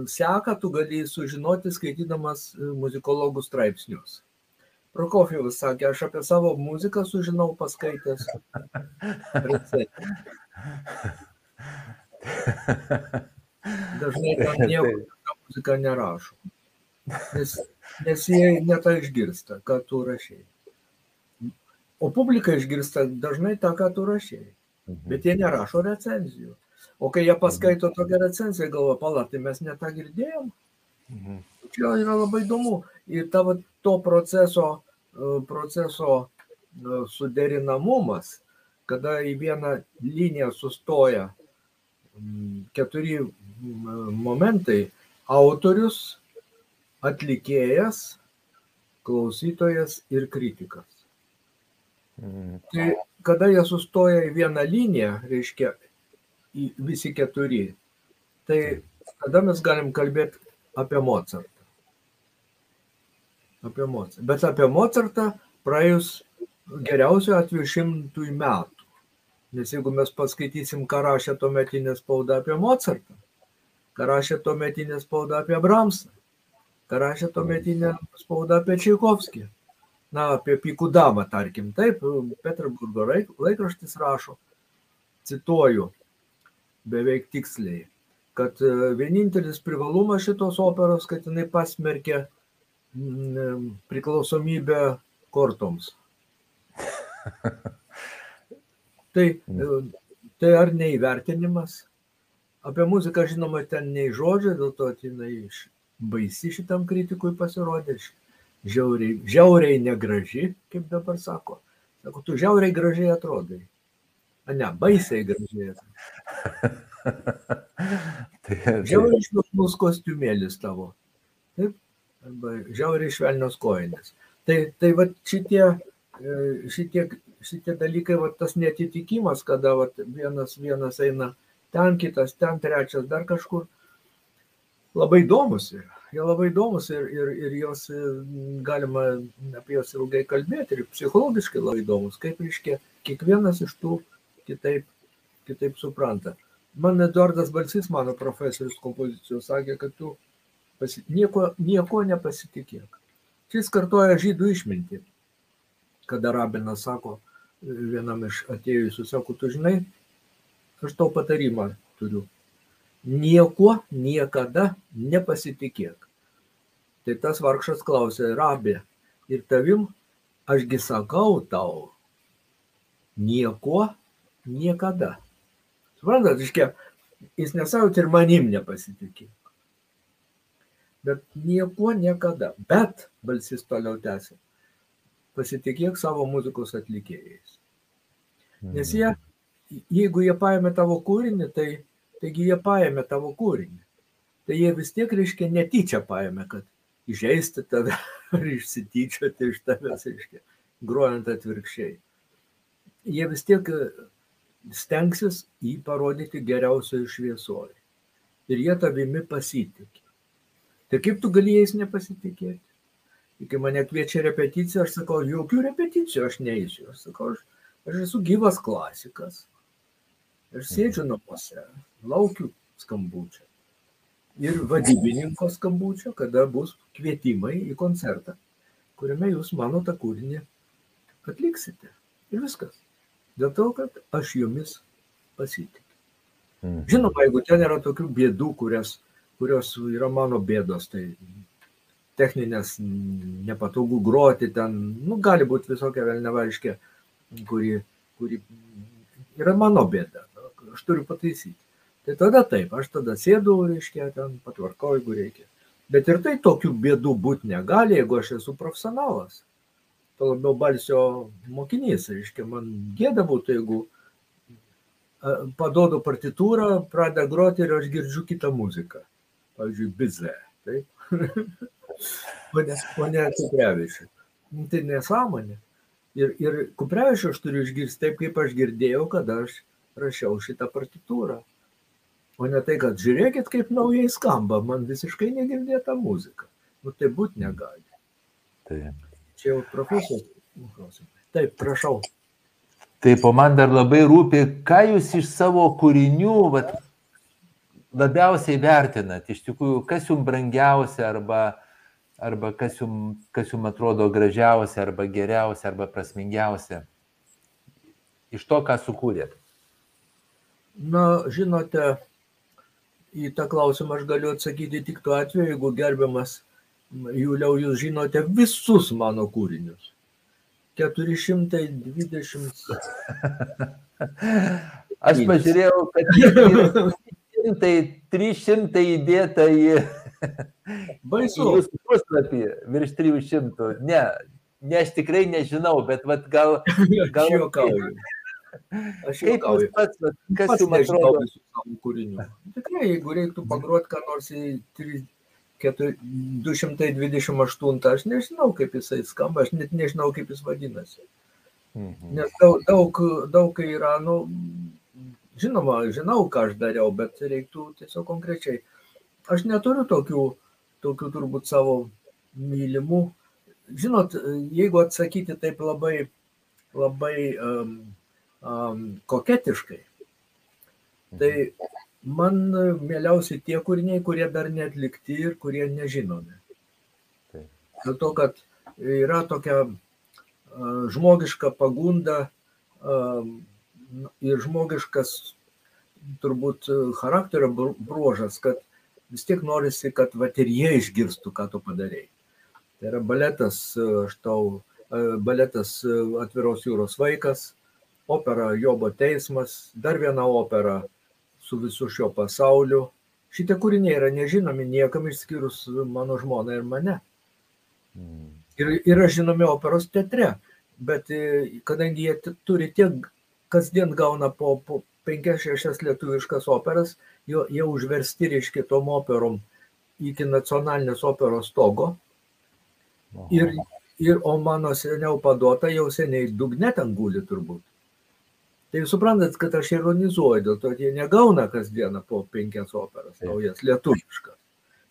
seka tu gali sužinoti skaitydamas e, muzikologų straipsnius. Prokofjevas sakė, aš apie savo muziką sužinau paskaitęs. Dažnai ten nieko apie muziką nerašo. Nes, nes jie netą išgirsta, ką tu rašiai. O publika išgirsta dažnai tą, ką tu rašiai. Bet jie nerašo recenzijų. O kai jie paskaito tokią recenziją, galvoja, pala, tai mes netą girdėjom. Mhm. Čia yra labai įdomu. Ir tavo to proceso, e, proceso e, suderinamumas, kada į vieną liniją sustoja mm, keturi mm, momentai - autorius, atlikėjas, klausytojas ir kritikas. Mhm. Tai kada jie sustoja į vieną liniją, reiškia, visi keturi, tai tada mes galim kalbėti apie Mozartą. Apie Mozartą. Bet apie Mozartą praėjus geriausiu atveju šimtui metų. Nes jeigu mes paskaitysim, ką rašė tuometinė spauda apie Mozartą, ką rašė tuometinė spauda apie Bramsą, ką rašė tuometinė spauda apie Čaikovskį, na, apie Pikudamą, tarkim, taip, Peterburgo laik- laikraštis rašo, cituoju, beveik tiksliai, kad e, vienintelis privalumas šitos operos, kad jinai pasmerkė mm, priklausomybę kortoms. Tai, e, tai ar neįvertinimas? Apie muziką, žinoma, ten nei žodžio, dėl to jinai baisi šitam kritikui pasirodė, žiauriai, žiauriai negraži, kaip dabar sako. Sako, tu žiauriai gražiai atrodai. A ne, baisiai gražiai atrodai. Tai, tai, Žiauriai švelnus kostiumėlis tavo. Taip? Arba žiauriai švelnios kojinės. Tai, tai va šitie, e, šitie, šitie dalykai, va tas netitikimas, kada va vienas, vienas eina ten, kitas ten, trečias dar kažkur, labai įdomus yra. Jie labai įdomus ir, ir, ir jos e, galima apie juos ilgai kalbėti ir psichologiškai labai įdomus, kaip reiškia kiekvienas iš tų kitaip, kitaip supranta. Man Eduardas Balsys, mano profesorius kompozicijos, sakė, kad tu pasi... nieko, nieko nepasitikėk. Šis kartoja žydų išmintį. Kada rabinas sako, vienam iš atėjusių, sako, tu žinai, aš tau patarimą turiu. Niekuo niekada nepasitikėk. Tai tas vargšas klausė, rabė, ir tavim ašgi sakau tau, niekuo niekada. Suprantat, iškia, jis nesavo ir manim nepasitikė. Bet niekuo niekada. Bet, balsis toliau tęsė, pasitikėk savo muzikos atlikėjais. Nes jie, jeigu jie paėmė tavo kūrinį, tai taigi jie paėmė tavo kūrinį. Tai jie vis tiek, reiškia, netyčia paėmė, kad įžeisti tave ar išsityčioti iš tavęs, reiškia, grojant atvirkščiai. Jie vis tiek stengsis jį parodyti geriausioje šviesoje. Ir jie tavimi pasitikė. Tai kaip tu gali jais nepasitikėti? Kai mane kviečia repeticija, aš sakau, jokių repeticijų aš neįsiu. Aš sakau, aš, aš esu gyvas klasikas. Aš sėdžiu namuose, laukiu skambučio. Ir vadybininko skambučio, kada bus kvietimai į koncertą, kuriame jūs mano tą kūrinį atliksite. Ir viskas. Dėl to, kad aš jumis pasitikiu. Mhm. Žinoma, jeigu ten yra tokių bėdų, kurias, kurios yra mano bėdos, tai techninės nepatogų groti ten, nu, gali būti visokia velnevaiškė, kuri, kuri yra mano bėda, aš turiu pataisyti. Tai tada taip, aš tada sėdu, reiškia, ten patvarkau, jeigu reikia. Bet ir tai tokių bėdų būti negali, jeigu aš esu profesionalas. Tuo labiau balsio mokinys, reiškia, man gėda būtų, jeigu a, padodu partitūrą, pradeda groti ir aš girdžiu kitą muziką. Pavyzdžiui, bizę. Taip. Pone, pone Kuprevičiu. Nu, Tai nesąmonė. Ir, ir Kuprevičiu aš turiu išgirsti taip, kaip aš girdėjau, kada aš rašiau šitą partitūrą. O ne tai, kad žiūrėkit, kaip naujai skamba, man visiškai negirdėta muzika. Nu tai būt negali. Taip. Čia jau profesorius. klausimai. Taip, prašau. Taip, o man dar labai rūpi, ką jūs iš savo kūrinių vat, labiausiai vertinat, iš tikrųjų, kas jums brangiausia arba, arba kas, jums, kas jums atrodo gražiausia arba geriausia arba prasmingiausia iš to, ką sukūrėt. Na, žinote, į tą klausimą aš galiu atsakyti tik tuo atveju, jeigu gerbiamas Juliau, jūs žinote visus mano kūrinius. 420. Aš pažiūrėjau, kad yra 300, 300 įdėta į, į Baisu. jūsų puslapį, virš 300. Ne, ne, aš tikrai nežinau, bet vat, gal, gal Aš kaip jūs pats, kas Pats jums nežinau atrodo, visų savo kūrinių. Tikrai, jeigu reiktų pagroti, ką nors į 3, 4, 228, aš nežinau, kaip jisai skamba, aš net nežinau, kaip jis vadinasi. Mhm. Nes daug, daug, daug kai yra, nu, žinoma, žinau, ką aš dariau, bet reiktų tiesiog konkrečiai. Aš neturiu tokių, tokių turbūt savo mylimų. Žinot, jeigu atsakyti taip labai, labai um, um, koketiškai, tai man mieliausi tie kūriniai, kurie dar netlikti ir kurie nežinomi. Dėl to, kad yra tokia žmogiška pagunda ir žmogiškas turbūt charakterio bru- bruožas, kad vis tiek norisi, kad vat ir jie išgirstų, ką tu padarėjai. Tai yra baletas, aš tau, baletas atviros jūros vaikas, opera Jobo teismas, dar viena opera su visu šio pasauliu. Šitie kūriniai yra nežinomi niekam išskyrus mano žmoną ir mane. Mhm. Ir yra žinomi operos teatre, bet e, kadangi jie turi tiek, kasdien gauna po, po 5-6 lietuviškas operas, jo, jie užversti reiškia tom operom iki nacionalinės operos stogo. Ir, ir o mano seniau paduota jau seniai dugne ten guli turbūt. Tai suprantat, kad aš ironizuoju, dėl to jie negauna kasdieną po penkias operas, Taip. naujas lietuviškas.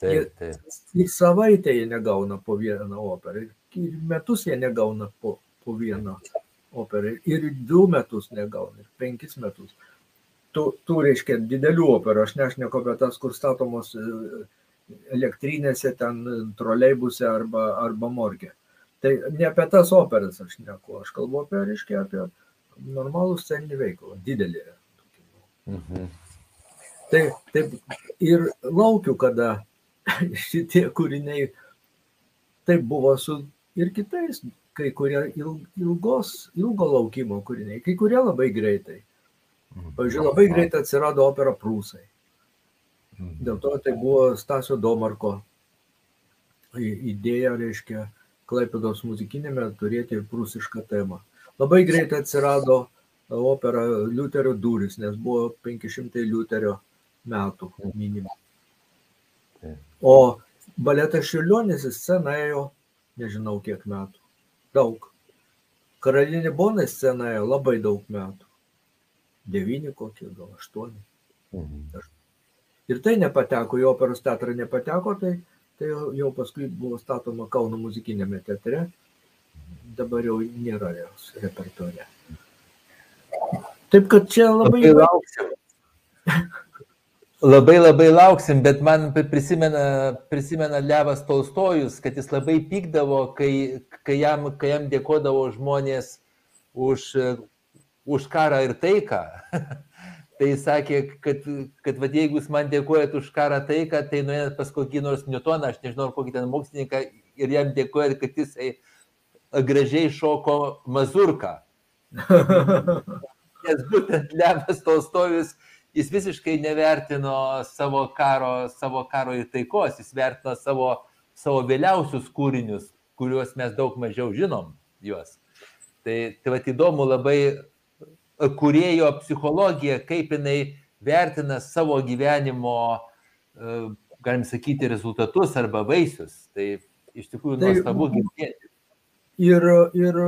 Taip, taip. Ir savaitę jie negauna po vieną operą, ir metus jie negauna po, po vieną operą, ir du metus negauna, ir penkis metus. Tu, tu reiškia didelių operų, aš nešneku apie tas, kur statomos e, elektrinėse, ten troleibuse arba, arba morgė. Tai ne apie tas operas aš neku, aš kalbu apie, reiškia, apie normalų sceninį veiklą, didelį. Mhm. Tai taip ir laukiu, kada šitie kūriniai taip buvo su ir kitais, kai kurie ilgos, ilgo laukimo kūriniai, kai kurie labai greitai. Mhm. Pavyzdžiui, labai greitai atsirado opera Prūsai. Mhm. Dėl to tai buvo Stasio Domarko idėja, reiškia, Klaipėdos muzikinėme turėti ir prūsišką temą. Labai greitai atsirado opera Liuterio duris, nes buvo 500 Liuterio metų minima. O baletas Šilionis į sceną ėjo, nežinau kiek metų, daug. Karalinė Bonai scenoje labai daug metų. Devyni kokie, gal aštuoni. Mhm. Ir tai nepateko, į operos teatrą nepateko, tai tai jau paskui buvo statoma Kauno muzikinėme teatre, dabar jau nėra jos repertuare. Taip kad čia labai... Labai lauksim. Labai labai lauksim, bet man prisimena, prisimena Levas Tolstojus, kad jis labai pykdavo, kai, kai, jam, kai jam dėkodavo žmonės už, už karą ir taiką. tai sakė, kad, kad va, jeigu jūs man dėkojat už karą taiką, tai nuėjat pas kokį nors Newtoną, aš nežinau, kokį ten mokslininką, ir jam dėkojat, kad jisai gražiai šoko mazurką. Nes būtent Levas Tolstojus, jis visiškai nevertino savo karo, savo karo ir taikos, jis vertino savo, savo vėliausius kūrinius, kuriuos mes daug mažiau žinom juos. Tai, tai va įdomu labai kurėjo psichologija, kaip jinai vertina savo gyvenimo, e, galim sakyti, rezultatus arba vaisius. Tai iš tikrųjų tai, nuostabu girdėti. Ir, ir,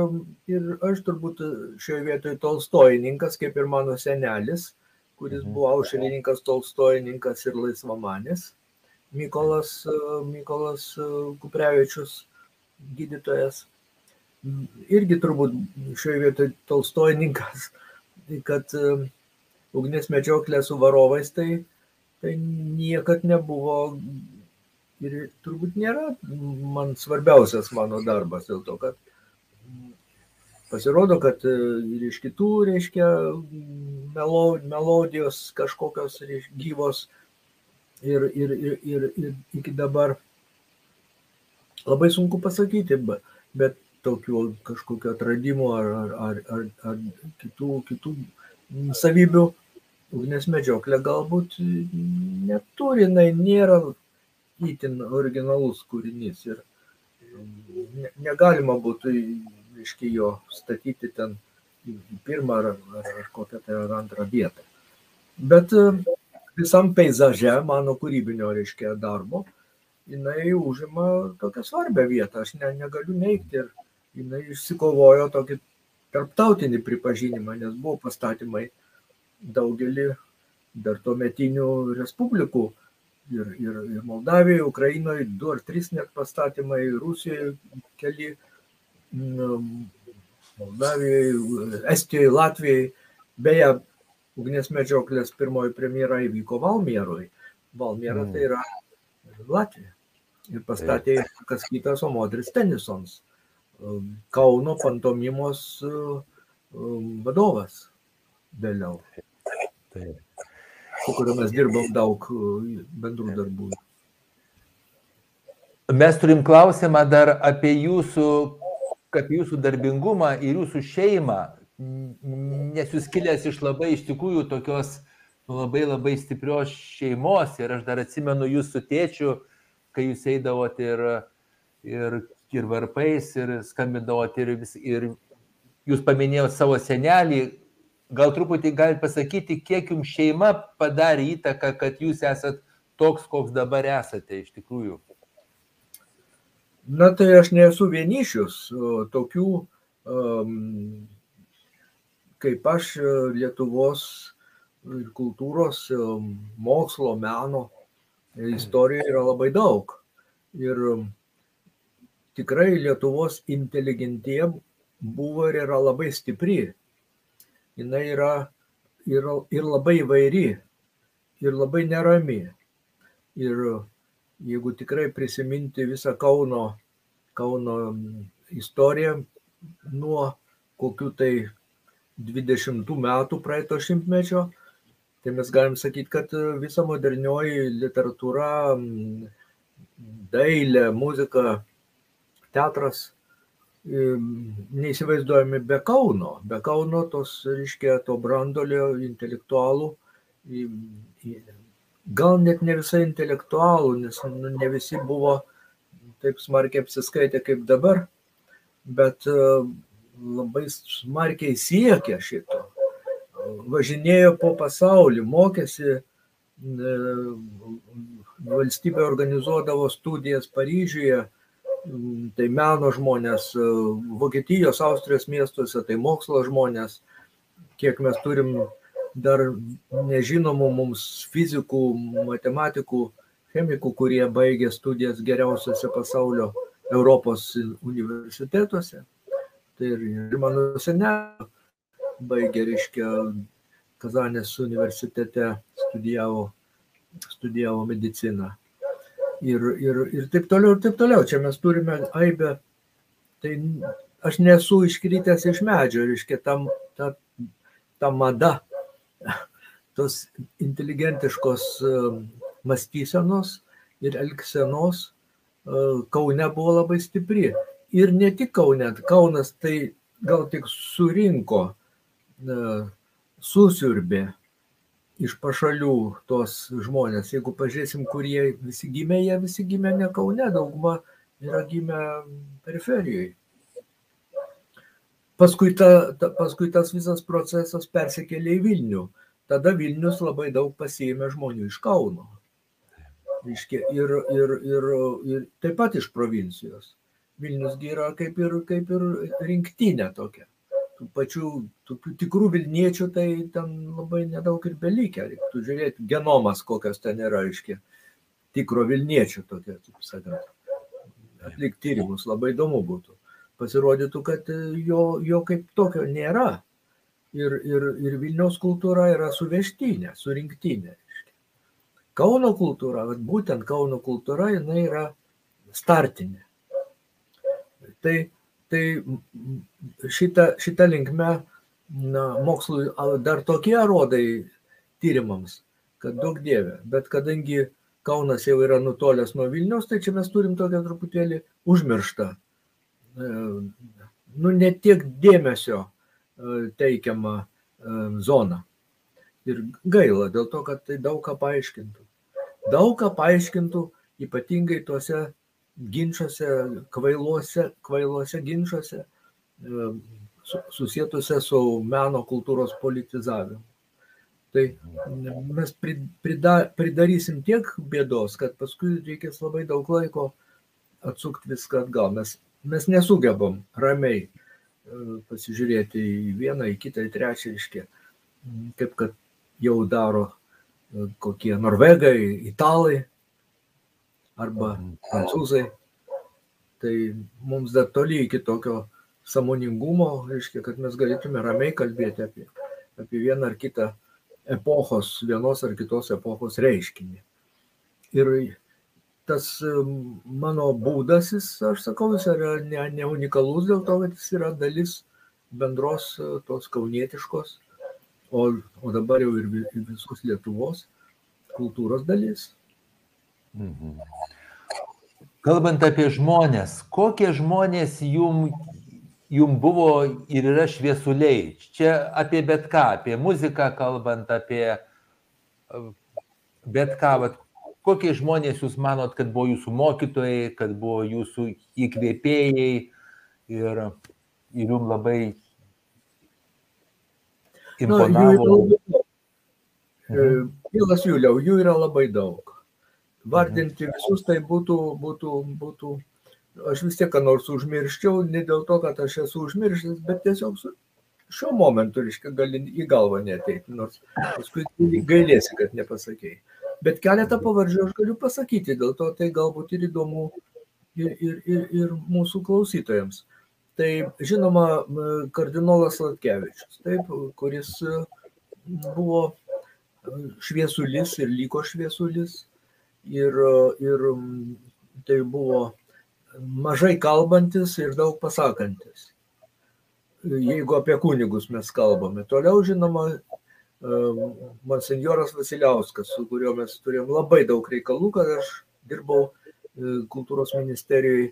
ir aš turbūt šioje vietoje tolstojininkas, kaip ir mano senelis, kuris mhm. buvo aušrininkas, tolstojininkas ir laisvamanis, Mykolas, Mykolas Kuprevičius, gydytojas, irgi turbūt šioje vietoje tolstojininkas kad ugnis medžioklė su varovais, tai, tai niekad nebuvo ir turbūt nėra man svarbiausias mano darbas dėl to, kad pasirodo, kad ir iš kitų, reiškia, melodijos kažkokios reiškia, gyvos. Ir, ir, ir, ir, ir iki dabar labai sunku pasakyti, bet tokių kažkokių atradimų ar, ar, ar, ar, ar kitų, kitų savybių ugnies medžioklė galbūt neturi, jinai nėra įtin originalus kūrinys ir ne, negalima būtų, reiškia, jo statyti ten į pirmą ar, ar, ar kokią tai ar antrą vietą. Bet visam peizaže mano kūrybinio, reiškia, darbo, jinai užima tokią svarbią vietą, aš ne, negaliu neigti ir jinai išsikovojo tokį tarptautinį pripažinimą, nes buvo pastatymai daugelį dar tuometinių respublikų. Ir, ir, ir Moldavijoje, Ukrainoje du ar trys net pastatymai, Rusijoje keli, mm, Moldavijoje, Estijoje, Latvijoje. Beje, ugnies medžioklės pirmoji premjera įvyko Valmieroje. Valmiera mm. tai yra Latvija. Ir pastatė kas kitas, o Modris Tenisons. Kauno pantomimos vadovas vėliau. Taip. Su kuriuo mes dirbom daug bendrų darbų. Mes turim klausimą dar apie jūsų, apie jūsų darbingumą ir jūsų šeimą, nes jūs kilęs iš labai iš tikrųjų tokios labai labai stiprios šeimos ir aš dar atsimenu jūsų tėčių, kai jūs eidavot ir, ir ir varpais, ir skambindavot, ir, vis, ir jūs paminėjote savo senelį. Gal truputį galite pasakyti, kiek jums šeima padarė įtaką, kad jūs esat toks, koks dabar esate iš tikrųjų? Na tai aš nesu vienišius, tokių um, kaip aš Lietuvos ir kultūros, mokslo, meno istorijoje yra labai daug. Ir tikrai Lietuvos inteligentija buvo ir yra labai stipri. Jis yra ir, ir labai įvairi, ir labai nerami. Ir jeigu tikrai prisiminti visą Kauno, Kauno istoriją nuo kokių tai 20 metų praeito šimtmečio, tai mes galim sakyti, kad visa modernioji literatūra, dailė, muzika, teatras neįsivaizduojami be Kauno, be Kauno tos, reiškia, to brandolio intelektualų, gal net ne visai intelektualų, nes nu, ne visi buvo taip smarkiai apsiskaitę kaip dabar, bet e, labai smarkiai siekė šito. Važinėjo po pasaulį, mokėsi, e, valstybė organizuodavo studijas Paryžiuje, tai meno žmonės, Vokietijos, Austrijos miestuose, tai mokslo žmonės, kiek mes turim dar nežinomų mums fizikų, matematikų, chemikų, kurie baigė studijas geriausiose pasaulio Europos universitetuose. Tai ir mano senelė baigė, reiškia, Kazanės universitete studijavo, studijavo mediciną ir, ir, ir taip toliau, ir taip toliau. Čia mes turime aibę. Tai aš nesu iškritęs iš medžio, reiškia, tam, ta, ta mada, tos inteligentiškos e, mąstysenos ir elgsenos e, Kaune buvo labai stipri. Ir ne tik Kaune, Kaunas tai gal tik surinko, e, susiurbė iš pašalių tos žmonės. Jeigu pažiūrėsim, kurie visi gimė, jie visi gimė ne Kaune, dauguma yra gimę periferijoje. Paskui, ta, ta, paskui tas visas procesas persikėlė į Vilnių. Tada Vilnius labai daug pasiėmė žmonių iš Kauno. Ir, ir, ir, ir taip pat iš provincijos. Vilnius yra kaip ir, kaip ir rinktinė tokia tų pačių tokių tikrų Vilniečių, tai ten labai nedaug ir belikia. Reiktų žiūrėti genomas, kokios ten yra, aiškiai, tikro Vilniečio tokia, taip sakant. Atlikti tyrimus labai įdomu būtų. Pasirodytų, kad jo, jo kaip tokio nėra. Ir, ir, ir Vilniaus kultūra yra suvežtinė, surinktinė. Kauno kultūra, būtent Kauno kultūra, jinai yra startinė. Tai tai šita, šita linkme na, mokslui dar tokie rodai tyrimams, kad daug dievė. Bet kadangi Kaunas jau yra nutolęs nuo Vilnius, tai čia mes turim tokią truputėlį užmirštą, e, nu, netiek dėmesio e, teikiamą e, zoną. Ir gaila dėl to, kad tai daug ką paaiškintų. Daug ką paaiškintų ypatingai tuose ginčiuose, kvailuose, kvailuose ginčiuose e, susietuose su meno kultūros politizavimu. Tai mes prida, pridarysim tiek bėdos, kad paskui reikės labai daug laiko atsukti viską atgal. Mes, mes nesugebam ramiai e, pasižiūrėti į vieną, į kitą, į trečią iškę, kaip kad jau daro e, kokie norvegai, italai, arba prancūzai. Tai mums dar toli iki tokio samoningumo, reiškia, kad mes galėtume ramiai kalbėti apie, apie vieną ar kitą epochos, vienos ar kitos epochos reiškinį. Ir tas mano būdas, jis, aš sakau, jis yra ne, ne unikalus dėl to, kad jis yra dalis bendros tos kaunietiškos, o, o dabar jau ir visos Lietuvos kultūros dalis. Mhm. Kalbant apie žmonės, kokie žmonės jum, jum buvo ir yra šviesuliai? Čia apie bet ką, apie muziką kalbant, apie bet ką, vat, kokie žmonės jūs manot, kad buvo jūsų mokytojai, kad buvo jūsų įkvėpėjai ir, ir jums labai imponavo? Pilas Juliau, jų yra labai daug vardinti visus, tai būtų, būtų, būtų, aš vis tiek ką nors užmirščiau, ne dėl to, kad aš esu užmiršęs, bet tiesiog su, šiuo momentu, reiškia, gali į galvą neteiti, nors paskui gailėsi, kad nepasakėjai. Bet keletą pavardžių aš galiu pasakyti, dėl to tai galbūt ir įdomu ir, ir, ir, ir mūsų klausytojams. Tai žinoma, kardinolas Latkevičius, taip, kuris buvo šviesulis ir liko šviesulis, ir, ir tai buvo mažai kalbantis ir daug pasakantis. Jeigu apie kunigus mes kalbame. Toliau, žinoma, monsinjoras Vasiliauskas, su kuriuo mes turėjom labai daug reikalų, kad aš dirbau kultūros ministerijoje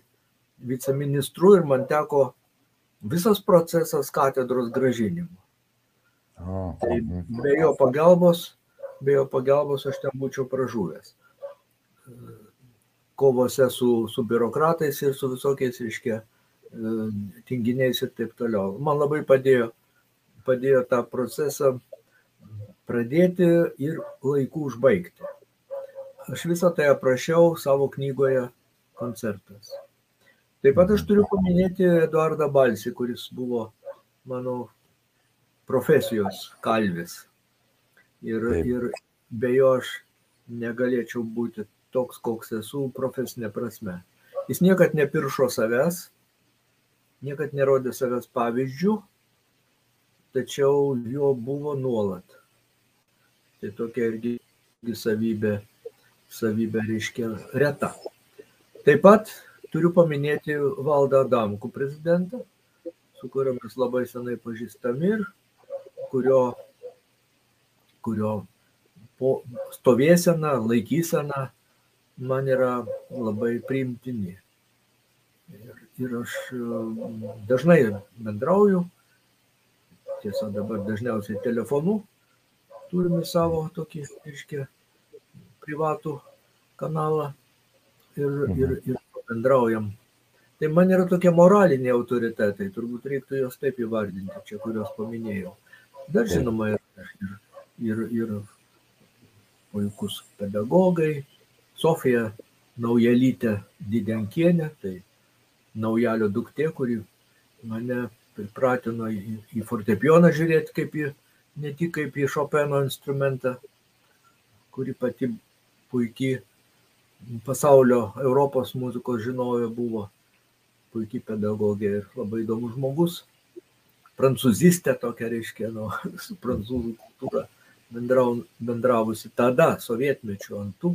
viceministru ir man teko visas procesas katedros gražinimo. Tai be jo pagalbos, be jo pagalbos aš ten būčiau pražuvęs. Kovose su, su biurokratais ir su visokiais, reiškia, tinginiais ir taip toliau. Man labai padėjo, padėjo tą procesą pradėti ir laikų užbaigti. Aš visą tai aprašiau savo knygoje koncertas. Taip pat aš turiu paminėti Eduardą Balsį, kuris buvo mano profesijos kalvis. Ir, Taip. ir be jo aš negalėčiau būti toks, koks esu profesinė prasme. Jis niekad nepiršo savęs, niekad nerodė savęs pavyzdžių, tačiau jo buvo nuolat. Tai tokia irgi savybė, savybė reiškia reta. Taip pat turiu paminėti Valdą Adamkų prezidentą, su kuriuo mes labai senai pažįstami ir kurio, kurio po stovėsena, laikysena man yra labai priimtini. Ir, ir aš dažnai bendrauju, tiesa dabar dažniausiai telefonu, turime savo tokį, reiškia, privatų kanalą ir, ir, ir bendraujam. Tai man yra tokie moraliniai autoritetai, turbūt reiktų juos taip įvardinti, čia kuriuos paminėjau. Dar žinoma, ir, ir, ir puikus pedagogai, Sofija Naujelytė Didenkienė, tai naujalio duktė, kuri mane pripratino į, į fortepijoną žiūrėti kaip į, ne tik kaip į Šopeno instrumentą, kuri pati puikiai pasaulio Europos muzikos žinovė buvo, puikiai pedagogė ir labai įdomus žmogus. Prancūzistė tokia reiškia, nu, su prancūzų kultūra bendrau, bendravusi tada, sovietmečių antų.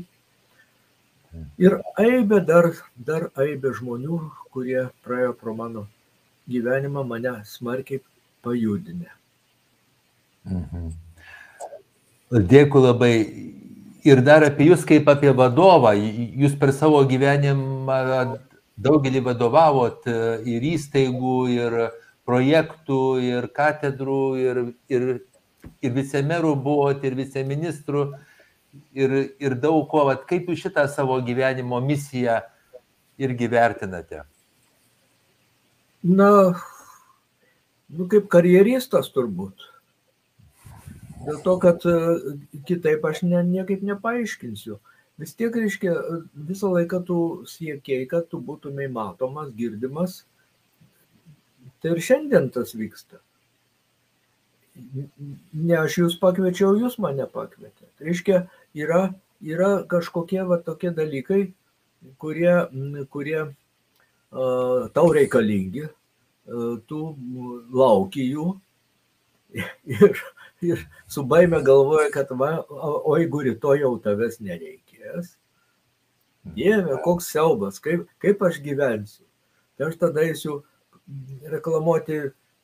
Ir aibė dar, dar aibė žmonių, kurie praėjo pro mano gyvenimą, mane smarkiai pajudinę. Mhm. Dėkui labai ir dar apie jūs kaip apie vadovą. Jūs per savo gyvenimą daugelį vadovavot ir įstaigų, ir projektų, ir katedrų, ir, ir, ir vicemerų buvot, ir viceministrų, ir, ir daug ko. Vat kaip jūs šitą savo gyvenimo misiją irgi vertinate? Na, nu kaip karjeristas turbūt. Dėl to, kad e, kitaip aš ne, niekaip nepaaiškinsiu. Vis tiek, reiškia, visą laiką tu siekiai, kad tu būtumai matomas, girdimas. Tai ir šiandien tas vyksta. Ne aš jūs pakviečiau, jūs mane pakvietėte. Tai reiškia, yra, yra kažkokie va tokie dalykai, kurie, kurie uh, tau reikalingi, uh, tu lauki jų ir, ir su baime galvoja, kad va, o jeigu rytoj jau tavęs nereikės, Dieve, koks siaubas, kaip, kaip aš gyvensiu. Tai aš tada eisiu reklamuoti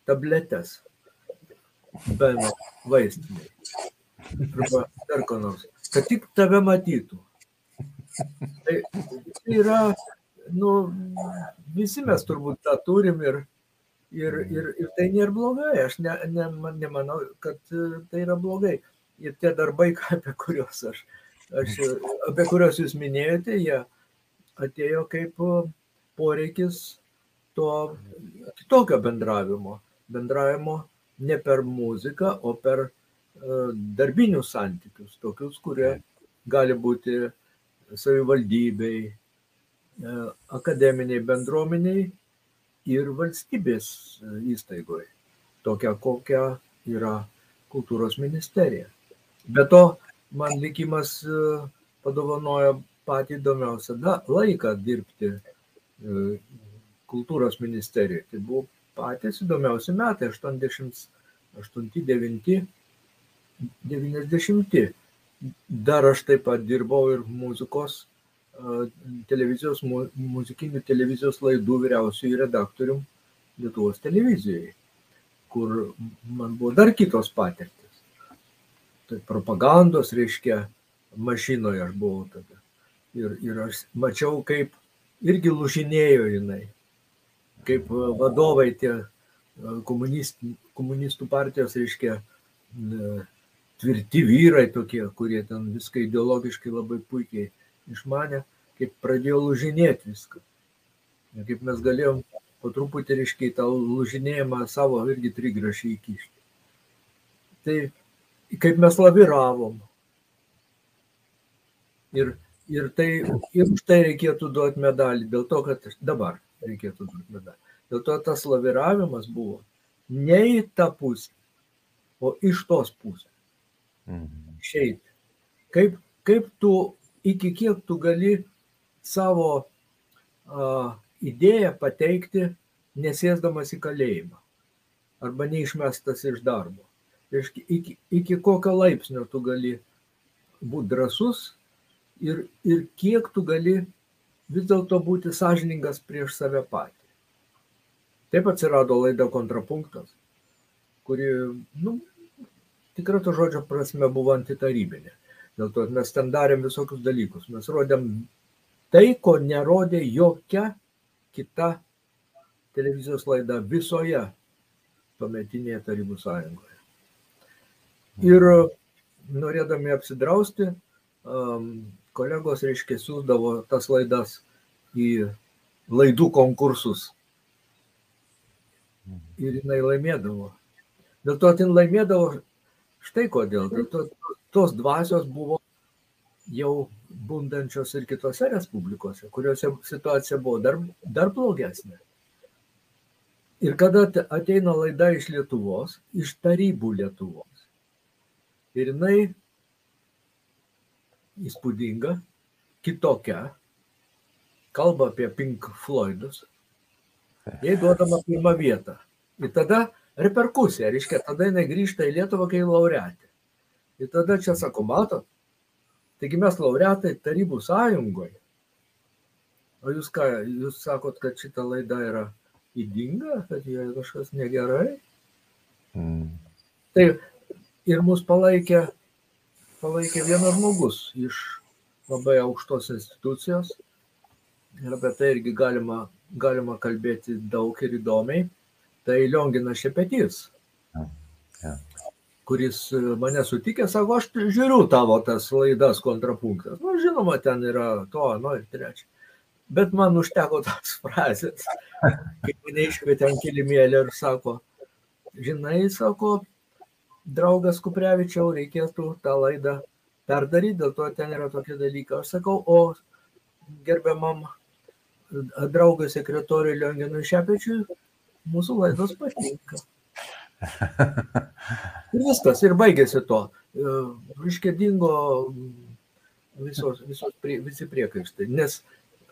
tabletes, beno vaistiniai. Arba dar ko nors. Kad tik tave matytų. Tai, yra, nu, visi mes turbūt tą turim ir, Ir, ir, ir tai nėra blogai, aš ne, ne, nemanau, kad e, tai yra blogai. Ir tie darbai, apie kuriuos aš, aš apie kuriuos jūs minėjote, jie atėjo kaip e, poreikis to kitokio bendravimo. Bendravimo ne per muziką, o per darbinius santykius, tokius, kurie gali būti savivaldybei, uh, akademiniai bendruomeniai ir valstybės e, įstaigoje, tokia kokia yra kultūros ministerija. Be to, man likimas e, padovanojo patį įdomiausią laiką dirbti e, kultūros ministerijoje. Tai buvo patys įdomiausi metai - 88, 9, 90. dar aš taip pat dirbau ir muzikos televizijos, muzikinių televizijos laidų vyriausiųjų redaktorium Lietuvos televizijoje, kur man buvo dar kitos patirtis. Tai propagandos, reiškia, mašinoje aš buvau tada. Ir, ir aš mačiau, kaip irgi lužinėjo jinai, kaip vadovai tie komunist, komunistų partijos, reiškia, tvirti vyrai tokie, kurie ten viską ideologiškai labai puikiai išmanė, kaip pradėjo lūžinėti viską. Ir kaip mes galėjom po truputį, reiškia, tą lūžinėjimą savo irgi trigrašį įkišti. Tai kaip mes laviravom. Ir, ir, tai, ir už tai reikėtų duoti medalį, dėl to, kad dabar reikėtų duoti medalį. Dėl to tas laviravimas buvo ne į tą pusę, o iš tos pusės. Mhm. Išeiti. Kaip, kaip tu, iki kiek tu gali savo a, idėją pateikti, nesėsdamas į kalėjimą arba neišmestas iš darbo. Reiškia, iki, iki kokio laipsnio tu gali būti drasus ir, ir kiek tu gali vis dėlto būti sąžiningas prieš save patį. Taip atsirado laida kontrapunktas, kuri, nu, tikra to žodžio prasme buvo antitarybinė. Dėl to mes ten darėm visokius dalykus. Mes rodėm tai, ko nerodė jokia kita televizijos laida visoje tuometinėje Tarybų sąjungoje. Ir norėdami apsidrausti, kolegos, reiškia, siūsdavo tas laidas į laidų konkursus. Ir jinai laimėdavo. Dėl to ten laimėdavo Štai kodėl. Dėl to, tos dvasios buvo jau bundančios ir kitose respublikose, kuriuose situacija buvo dar, dar blogesnė. Ir kada ateina laida iš Lietuvos, iš tarybų Lietuvos, ir jinai įspūdinga, kitokia, kalba apie Pink Floydus, jai duodama pirmą vietą. Ir tada reperkusija, reiškia, tada jinai grįžta į Lietuvą kai laureatė. Ir tada čia sako, matot, taigi mes laureatai Tarybų sąjungoje. O jūs ką, jūs sakot, kad šita laida yra įdinga, kad joje kažkas negerai? Mm. Tai ir mus palaikė, palaikė vienas žmogus iš labai aukštos institucijos. Ir apie tai irgi galima, galima kalbėti daug ir įdomiai tai Lionginas Šepetys, kuris e, mane sutikė, sako, aš žiūriu tavo tas laidas kontrapunktas. Na, nu, žinoma, ten yra to, nu ir trečia. Bet man užteko tos frazės, kai mane iškvietė ant kilimėlį ir sako, žinai, sako, draugas Kuprevičiau, reikėtų tą laidą perdaryti, dėl to ten yra tokie dalykai. Aš sakau, o gerbiamam draugui sekretoriui Lionginui Šepečiui mūsų laidos patinka. Ir viskas, ir baigėsi to. Iškia dingo visos, visos prie, visi priekaištai. Nes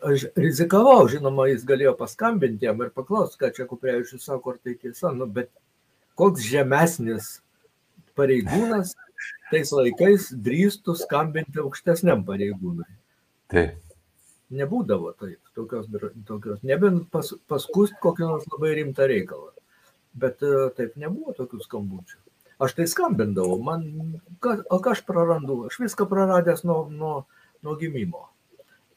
aš rizikavau, žinoma, jis galėjo paskambinti jam ir paklausti, ką čia Kuprevičius sako, ar tai tiesa, nu, bet koks žemesnis pareigūnas tais laikais drįstų skambinti aukštesniam pareigūnui. Taip nebūdavo taip, tokios, tokios nebent pas, paskust kokį nors labai rimtą reikalą. Bet e, taip nebuvo tokių skambučių. Aš tai skambindavau, man, ką, o ką aš prarandu, aš viską praradęs nuo, nuo, nuo gimimo.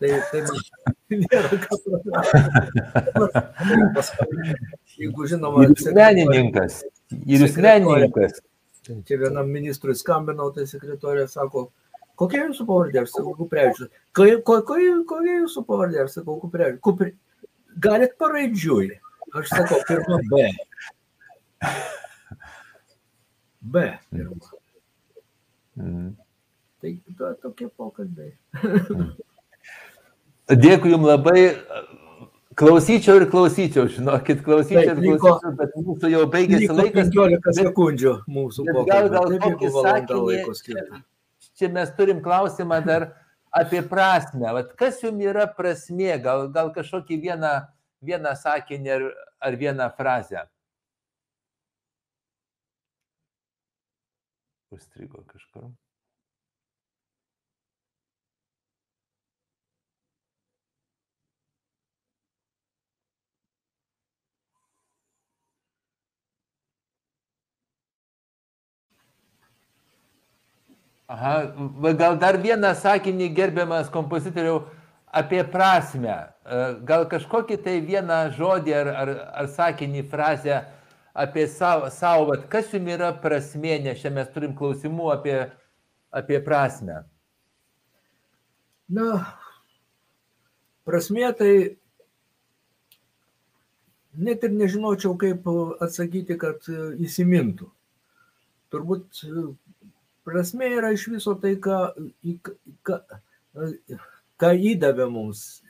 Tai, tai man nėra ką praradęs. Jeigu žinoma, ir jūs menininkas. Ir jūs menininkas. Čia vienam ministrui skambinau, tai sekretorė sako, Kokia jūsų pavardė? Aš sakau, Kuprevičius. Kokia ko, ko, ko jūsų pavardė? Aš sakau, Kuprevičius. Kupri... Galit paraidžiui. Aš sakau, pirma B. B. Pirma. Mm. Tai to, tokie pokalbiai. Dėkui Jums labai. Klausyčiau ir klausyčiau, žinokit, klausyčiau ir klausyčiau, bet mūsų jau baigėsi laikas. 15 sekundžių mūsų pokalbio. Gal, gal kokį sakinį, čia mes turim klausimą dar apie prasme. Vat kas jums yra prasmė? Gal, gal kažkokį vieną, vieną sakinį ar, ar vieną frazę? Užstrigo kažkur. Aha, gal dar vieną sakinį gerbiamas kompozitoriau apie prasme. Gal kažkokį tai vieną žodį ar, ar, ar sakinį, frazę apie savo, savo kas jums yra prasmė, nes čia mes turim klausimų apie, apie prasme. Na, prasmė tai net ir nežinočiau, kaip atsakyti, kad įsimintų. Turbūt prasme yra iš viso tai, ką, ką, ką įdavė mums,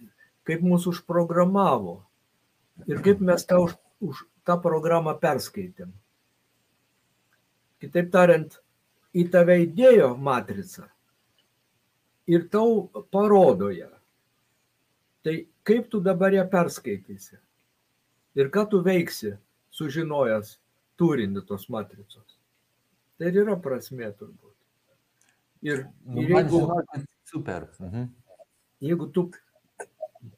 kaip mūsų užprogramavo ir kaip mes tą, už, už, tą programą perskaitėm. Kitaip tariant, į tave įdėjo matricą ir tau parodo ją. Tai kaip tu dabar ją perskaitysi? Ir ką tu veiksi, sužinojęs turinį tos matricos? Tai ir yra prasmė turbūt. Ir, nu, ir jeigu, super. Mhm. jeigu tu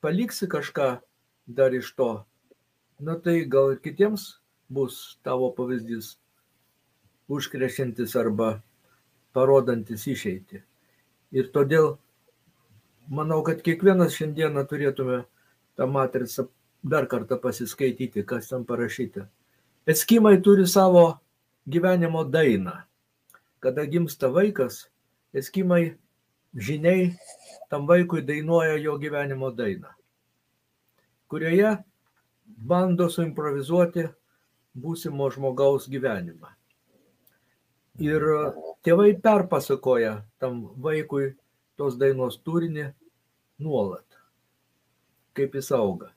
paliksi kažką dar iš to, na tai gal ir kitiems bus tavo pavyzdys užkrešiantis arba parodantis išeiti. Ir todėl manau, kad kiekvienas šiandieną turėtume tą matricą dar kartą pasiskaityti, kas ten parašyta. Eskimai turi savo gyvenimo dainą. Kada gimsta vaikas, eskimai žiniai tam vaikui dainuoja jo gyvenimo dainą, kurioje bando suimprovizuoti būsimo žmogaus gyvenimą. Ir tėvai perpasakoja tam vaikui tos dainos turinį nuolat, kaip jis auga.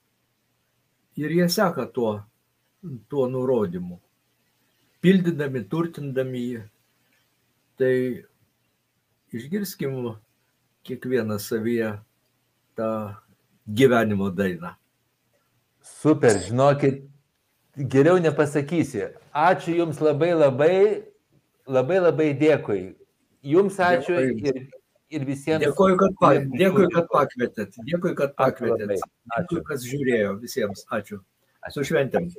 Ir jie seka tuo, tuo nurodymu pildydami, turtindami jį. Tai išgirskim kiekvieną savyje tą gyvenimo dainą. Super, žinokit, geriau nepasakysi. Ačiū Jums labai labai, labai labai dėkui. Jums ačiū dėkui. ir, ir visiems. Dėkui, kad, pa, dėkui, kad pakvietėt. Dėkui, kad pakvietėt. Ačiū, ačiū. Dėkui, kas žiūrėjo visiems. Ačiū. ačiū. Su šventėm.